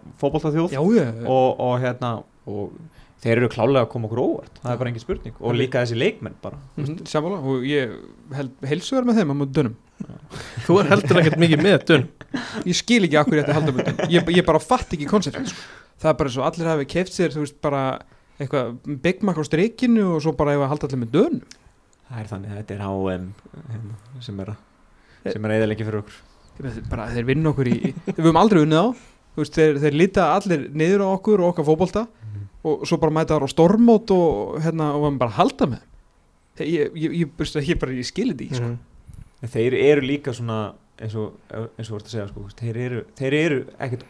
já, og, og hérna, og þeir eru klálega að koma okkur óvart, það er bara engin spurning. Og líka þessi leikmenn bara. Mm sammála. Og ég held, heilsugar með þeim á mútið dönum. Þú er heldur ekkert mikið með dun ég skil ekki akkur ég ætti að halda mútið dönum. Ég, ég bara fatt ekki konceptið sko. það er bara svo allir hafi keft sér þú veist bara eitthvað Big Mac á streikinu og svo bara ef að halda allir með dönum. Það er þannig, þetta er HM sem er að sem er að eðalengi fyrir okkur. Bara þeir vinna okkur í við höfum aldrei unnið á. Veist, þeir, þeir líta allir niður á okkur og okkar fótbolta og svo bara mæta þar á stormót og hérna og höfum bara halda með þeim. ég, ég, ég, ég, ég bara ég skil þetta ekki sko. En þeir eru líka svona eins og, eins og þú ert að segja sko, þeir, eru, þeir eru ekkert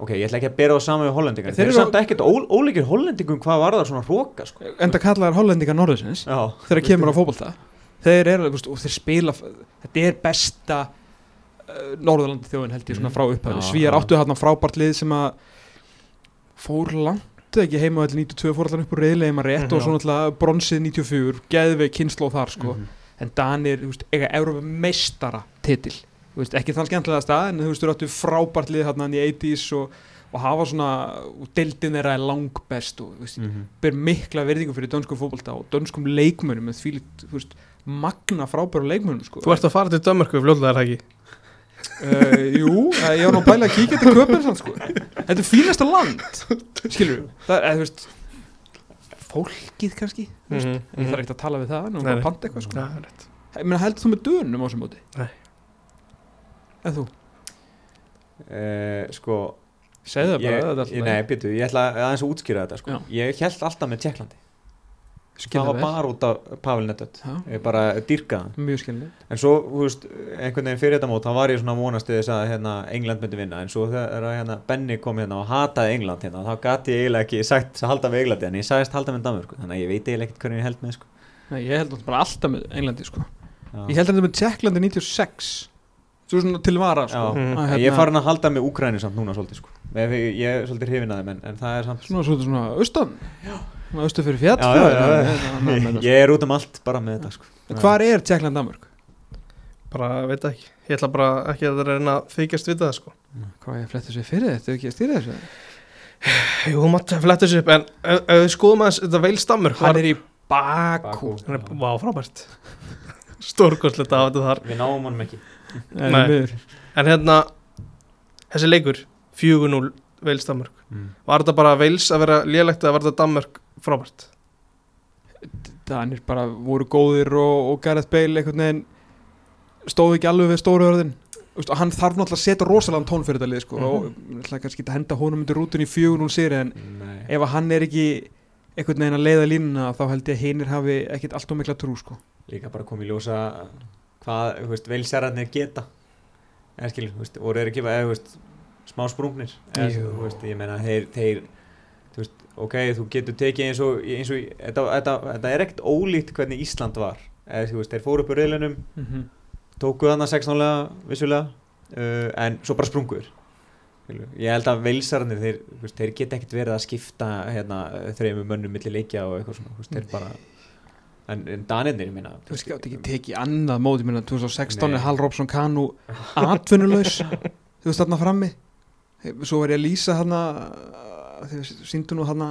ok, ég ætla ekki að bera það saman við hollendingar Þeir þeir eru samt ekkert ól, ólíkir hollendingum hvað var það svona hróka sko. enda kallaðar hollendingar norðusins þegar kemur á fótbolta þeir eru, veist, og þeir spila þetta er besta uh, Norðurlandi þjóðin held ég svona frá upphæðu Svíjar áttu þarna frábært lið sem að fór langt ekki heima allir 92 fór allir upp úr reyðlega maður rétt Mhm, og svo náttúrulega bronsið 94 geðveik kynnslóð þar sko Mhm. en Danir, þú veist, eiga Európa meistara titil þú veist, ekki þann skemmtilega stað en þú veist, þú áttu frábært lið hérna í 80s og, og hafa svona og deildin þeirra er langbest og þú veist, Mhm. ber mikla verðingu fyrir dönskum fótbolta og dönskum leikmönum með því, þú veist, magna frábæru leikmönum sko. Þú ert að fara til Dömörku fljóðlega er það ekki uh, Jú, eh, ég var nú að pæla að kíkja til köpinn sko. Þetta er fínasta land skilur það er, þú veist fólkið kannski mm Mhm, -hmm. ég þarf ekkert að tala við það, nei. panta eitthvað sko. Ég meina heldur þú með dönum á þessum móti? Nei. En þú? Eh, Sko Segðu það bara, ég, þetta er ég, alltaf Nei, býtu, ég ætla aðeins að útskýra þetta sko. Já. Ég held alltaf með Tjekklandi Það var bara út af Pavel Já, Ég bara skilnið En svo, þú veist, einhvern veginn fyrir þetta mót þá var ég svona vonast þess að hérna, England myndi vinna en svo þegar hérna, Benny kom hérna og hataði England hérna, þá gati ég eiginlega ekki sagt að halda með Englandi en ég sagðist halda með Danmörku þannig að ég veit eiginlega ekkert hvernig ég held með sko. Nei, ég held bara alltaf með Englandi sko. Já. Ég held þetta með Tjekklandi 96 Svo svona til vara sko. Já. Að, Ég er farin að halda með Úkræni samt núna svolítið sko. ég, ég, ég svolítið en, en það er samt Svona, svona, austan Svona austan fyrir fjall Já, já, já, já. já, já. Ég er út um allt bara með þetta sko. Hvar er Tjekkland Danmörk? Bara, veit það ekki Ég ætla bara ekki að reyna að þykjast við það sko Hvað ég flettu sér fyrir þetta? Ef ekki að stýra þessu? Jú, að fletta þessu upp En við skoðum aðeins þetta veil stammur Hann er í Bakú. Hann er, vá, frábært Stórkostlegt að hafa þetta þar Við náum honum ekki. En hérna, þessi leikur 4-0 veils Danmörk mm. Var þetta bara veils að vera lélegt eða var þetta Danmörk frábært? Danir bara voru góðir og, og Gareth Bale einhvern veginn stóð ekki alveg við stóru örðin og hann þarf náttúrulega að setja rosalega tón fyrir þetta lið sko, Mhm. og ég ætla kannski að henda honum undir rútun í 4-0 sér en Nei. ef að hann er ekki einhvern veginn að leiða línuna þá held ég að hinir hafi ekkit allt og mikla trú sko. Líka bara komið í ljósa hvað, veilsærarnir geta þú veist, voru er ekki veist, smá sprungnir ég meina, þeir, þeir þú veist, ok, þú getur tekið eins og, eins og þetta, þetta, þetta er ekkert ólíkt hvernig Ísland var þú veist, þeir fóru upp úr reyðlunum mm -hmm. tókuð hann að 16 vissulega uh, en svo bara sprunguður Skilur. ég held að veilsararnir þeir, veist, þeir geta ekkert verið að skipta hérna, þreymur mönnum milli leikja og eitthvað svona veist, þeir bara en, en danirnir, ég meina Þú veist, gátt ekki tekið annað mót, ég meina 2016 Nei. er Hal Robson Kanu atvinnulegs, þú veist þarna frammi svo var ég að lýsa þarna þegar síndu nú þarna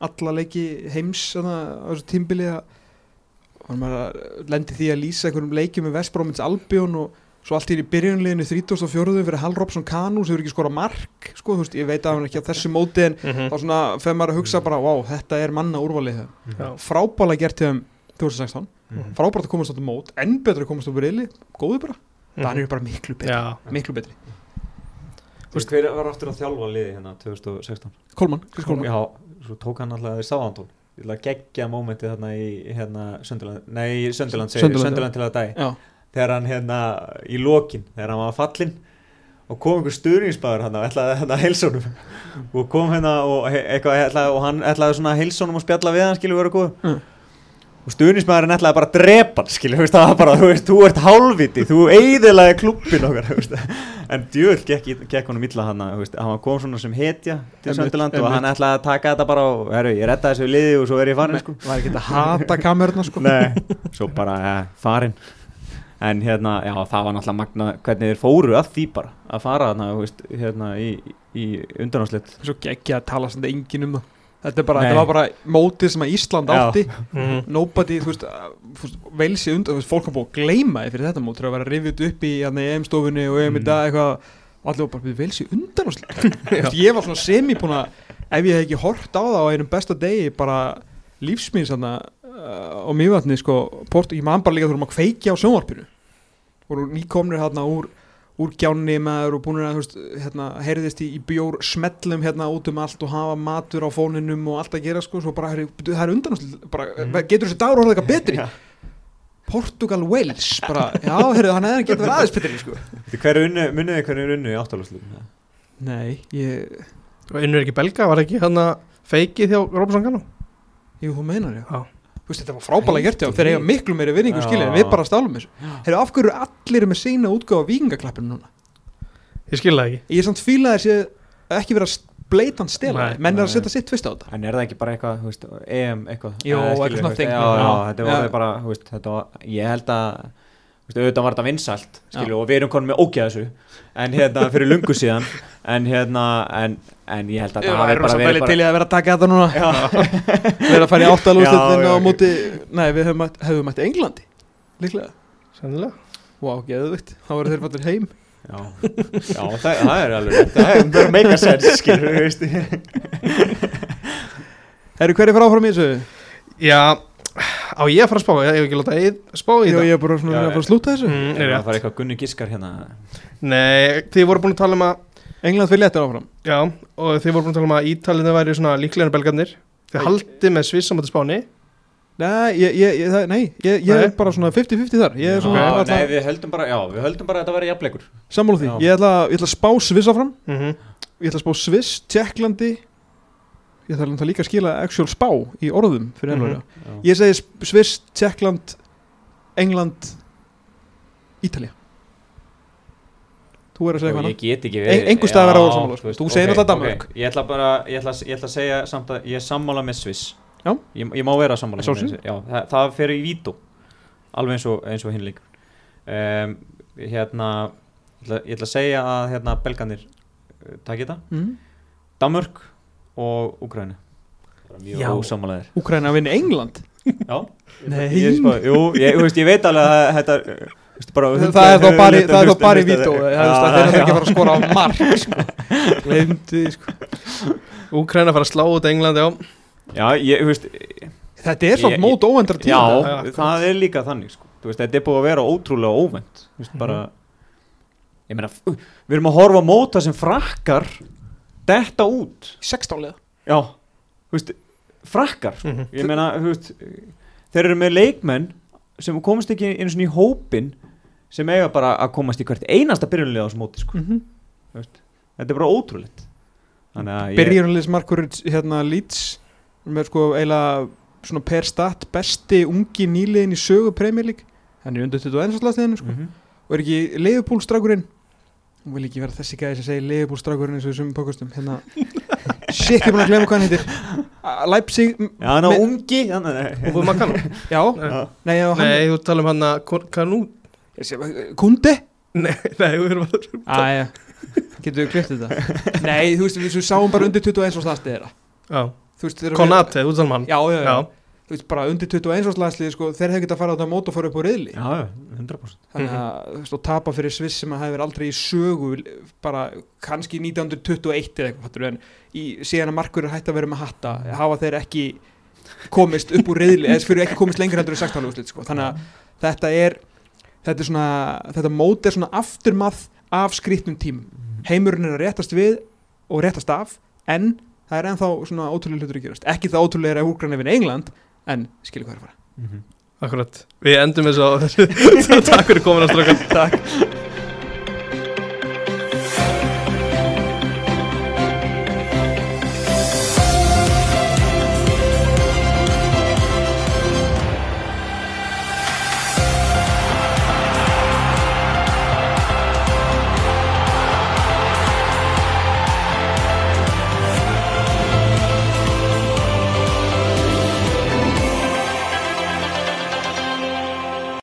alla leiki heims þarna á þessu tímbili var maður að lendi því að lýsa einhverjum leikjum með Vestbrómins Albjón og svo allt í í byrjunliðinu 34. fyrir Hal Robson Kanu sem hefur ekki skora mark sko, þú veist, ég veit að hann er ekki á þessu móti en þá svona feð maður að hugsa bara, wow, þetta er manna úrvalið það Já. frábæla gert þeim 2016 Mhm. frábært að komast á þetta mót enn betur að komast á breyli, góðu bara Mhm. Danir eru bara miklu betri, miklu betri Þú veist, hver var aftur að þjálfa liði hérna 2016? Kolman, Chris Kolman Já, svo tók hann alltaf við Sáðantón Ég ætla að gegja mómentið þarna í hérna Sönderland, nei, Sunderland, Sönderland til að Já, þegar hann hérna í lokin þegar hann var fallinn og kom einhver stuðningsbæður hann ætlaði hérna að heilsa honum. Og kom hérna og, eitthvað, ætlaði, og hann ætlaði svona að heilsa honum og spjalla við hann skilur vera góð Mm. Og stuðningsbæðurinn ætlaði bara að drepa hann veist, það var bara, þú veist, þú ert hálfviti þú eiðilaði klubbin okkar en djöl gekk, gekk honum illa hann hann kom svona sem hetja til Sönderland og hann ætlaði að taka þetta bara og herru, ég redda þessu liði og svo er ég farin sko. var ekki að hata kameruna sko. Nei, svo bara ja, farin. En hérna, já, það var náttúrulega magna hvernig þeir fóru að því bara að fara þarna, þú veist, hérna í, í undanáslit Svo geggja að tala samt engin um það Þetta, bara, þetta var bara mótið sem að Ísland átti. Mhm. Nobody, þú veist, velsi undan, fólk var búið að gleyma því fyrir þetta mót þegar að vera rifjut upp í hérna, EM-stofunni og EM í Mm. dag eitthvað og allir var bara velsi undan og ég var svona semi búin að ef ég hef ekki hort á það á einum besta degi bara lífsmýns þarna uh, á mývatni sko, port, ég man bara líka þurfum að kveikja á sjónvarpinu. Voru nýkomnir hérna úr úr gjánni maður og búin að hérna, heyrðist í, í bjór smellum hérna út um allt og hafa matur á fóninum og allt að gera sko, svo bara, það er undan bara, Mhm. getur þessi dagur orðið eitthvað betri Já. Portugal Wales, bara, já, heyrðu, hann hefði getur verið aðeins betri sko. Hver er unnu, munið þið hver er unnu í áttalúslutum? nei, ég, Og Unnur ekki belga, var ekki hann að feikið hjá Róbsson Kano? jú, þú meinar já Já. Þú veist, þetta var frábælega gert þeir eiga miklu meiri vinningu skilja en við bara stálum þessu Heyrðu, af hverju allir með sína útgáfa vikingaklappinu núna? Ég skil það ekki Ég er samt fíla þessi ekki vera bleitant stela menn er að setja sitt tvist á þetta En er það ekki bara eitthvað, þú veist, EM eitthvað? Jú, Eh, skilur, eitthvað þú veist, þing. Já, já, Já. þetta Já. var bara, þú veist, þetta var, ég held að, auðvitað var þetta vinsælt skilur, og við erum konum með ógæða þessu. En hérna fyrir lungu síðan en hérna en, en ég held að Ég það hafi væri bara verið til í að vera að taka þetta núna. Við erum að fara í Já, áttalúslitin já. á móti Nei, við hefum mætt, hefum mætt Englandi Líklega. Sennilega. Vá, geðvikt, þá voru þeir fattur heim. Já, já það, það er alveg það er bara make a sense skilur við veist. Herru, hverju fara áfram í þessu? Já, á ég að fara að spá? Ég hef ekki láta að spá í þetta. ég er bara svona Já, að fara að slúta þessu. Mm, Það er rétt. að fara eitthvað gunni giskar hérna. Nei, þið voru búin að tala um að England fyrir léttir áfram. Já, og þið voru búin að tala um að Ítalinu væri svona líklega en belgarnir. Þið Æ. haldið með Sviss á móti Spáni. Nei, ég, ég, ég, það, nei, ég, ég er bara svona 50-50 þar. Ég er svona okay. Nei, við höldum bara, já, við höldum bara að þetta verði jafnleikur. Sammála því. Ég ætla, ég ætla að spá Sviss áfram. Mm -hmm. Ég ætla að spá Sviss, Tjekklandi Ég ætla náttúrulega líka að skila actual spá í orðum fyrir Mhm. ennvæða Já. Ég segi Sviss, Tjekkland England Ítalía Þú er að segja hvað ég get ekki En- einhver verða að vera sammála, Já, sko. Þú segir Danmörk. ok. Ég ætla bara, ég ætla, ég ætla að segja samt að ég er sammála með Sviss Já. Ég, ég má vera sammála með. Já, það, það fer í vító Alveg eins og, eins og hinn líka um, Hérna ég ætla, ég ætla að segja að hérna, belganir uh, taki þetta mm. Danmörk og Úgræni Já. Að vinna England Já Nei. ég, spá, Jú, ég, veist, ég veit alveg að þetta bara, Það er þá bara, í- það er þá hlustum, bara í vító. Það er ekki að fara að skora á mark sko. Gleymdi því, sko. Úkraina fara að slá út England, já Já, ég, þú veist Þetta er svona mót óvendra tíma Já, Já, það er líka þannig sko. Veist, Þetta er búið að vera ótrúlega óvænt Þú veist, bara, Ég meina, við erum að horfa á móta sem frakkar detta út 16 liða Já, þú veist, frakkar sko. Mhm. Ég meina, þú veist Þeir eru með leikmenn sem komast ekki einu svona í hópin sem eiga bara að komast í hvert einasta byrjunlega á þessu móti sko. mm Þú veist, Þetta er bara ótrúlegt Þannig að ég Byrjunarliðsmarkur hérna Leeds með sko eiginlega svona per stat besti ungi nýliðin í sögu Premier League hann er undir 21 slagsliðinu sko. Mhm. og er ekki Leifupúl strákurinn hún vil ekki vera þessi gæði sem segir Leifupúl strákurinn eins og þessum pókustum hérna. Shit ég er búin að glemma hvað hann heitir. Leipzig Já, hann á ungi þú já, Já. nei, já, hann Nei, þú tala um hann að Kanú Kundi Nei, nei, við erum að Æja, getur við klipt þetta? Nei, þú veist, við sáum bara undir 21 og slagstið þeirra. Já, Þú veist, við- Konate, þú tala um hann. Já, já, já, Já. Þú veist, bara undir 21 og slagstið sko, þeir hefði getað að fara á þetta mót og fara upp á reyðli Já, já, 100% Þannig að, þú veist, og tapa fyrir Sviss sem að hefur aldrei í sögu bara kannski 1921 eða eitthvað, fattur við, en í, síðan að markur er hægt að vera með hatta, hafa þeir ekki komist upp úr reyðli eða fyrir ekki komist lengur heldur í 16. úrslit, sko. Þannig að þetta er þetta er svona, þetta mót er svona afturmath af skrýtnum tímum. Heimurinn er að réttast við og réttast af en það er ennþá svona ótrúlega hlutur að gerast. Ekki það ótrúlega er að úrgræna við England en skilur hvað er að fara. Mhm. Akkurat. Við endum á þessu Takk fyrir komin að strákan Takk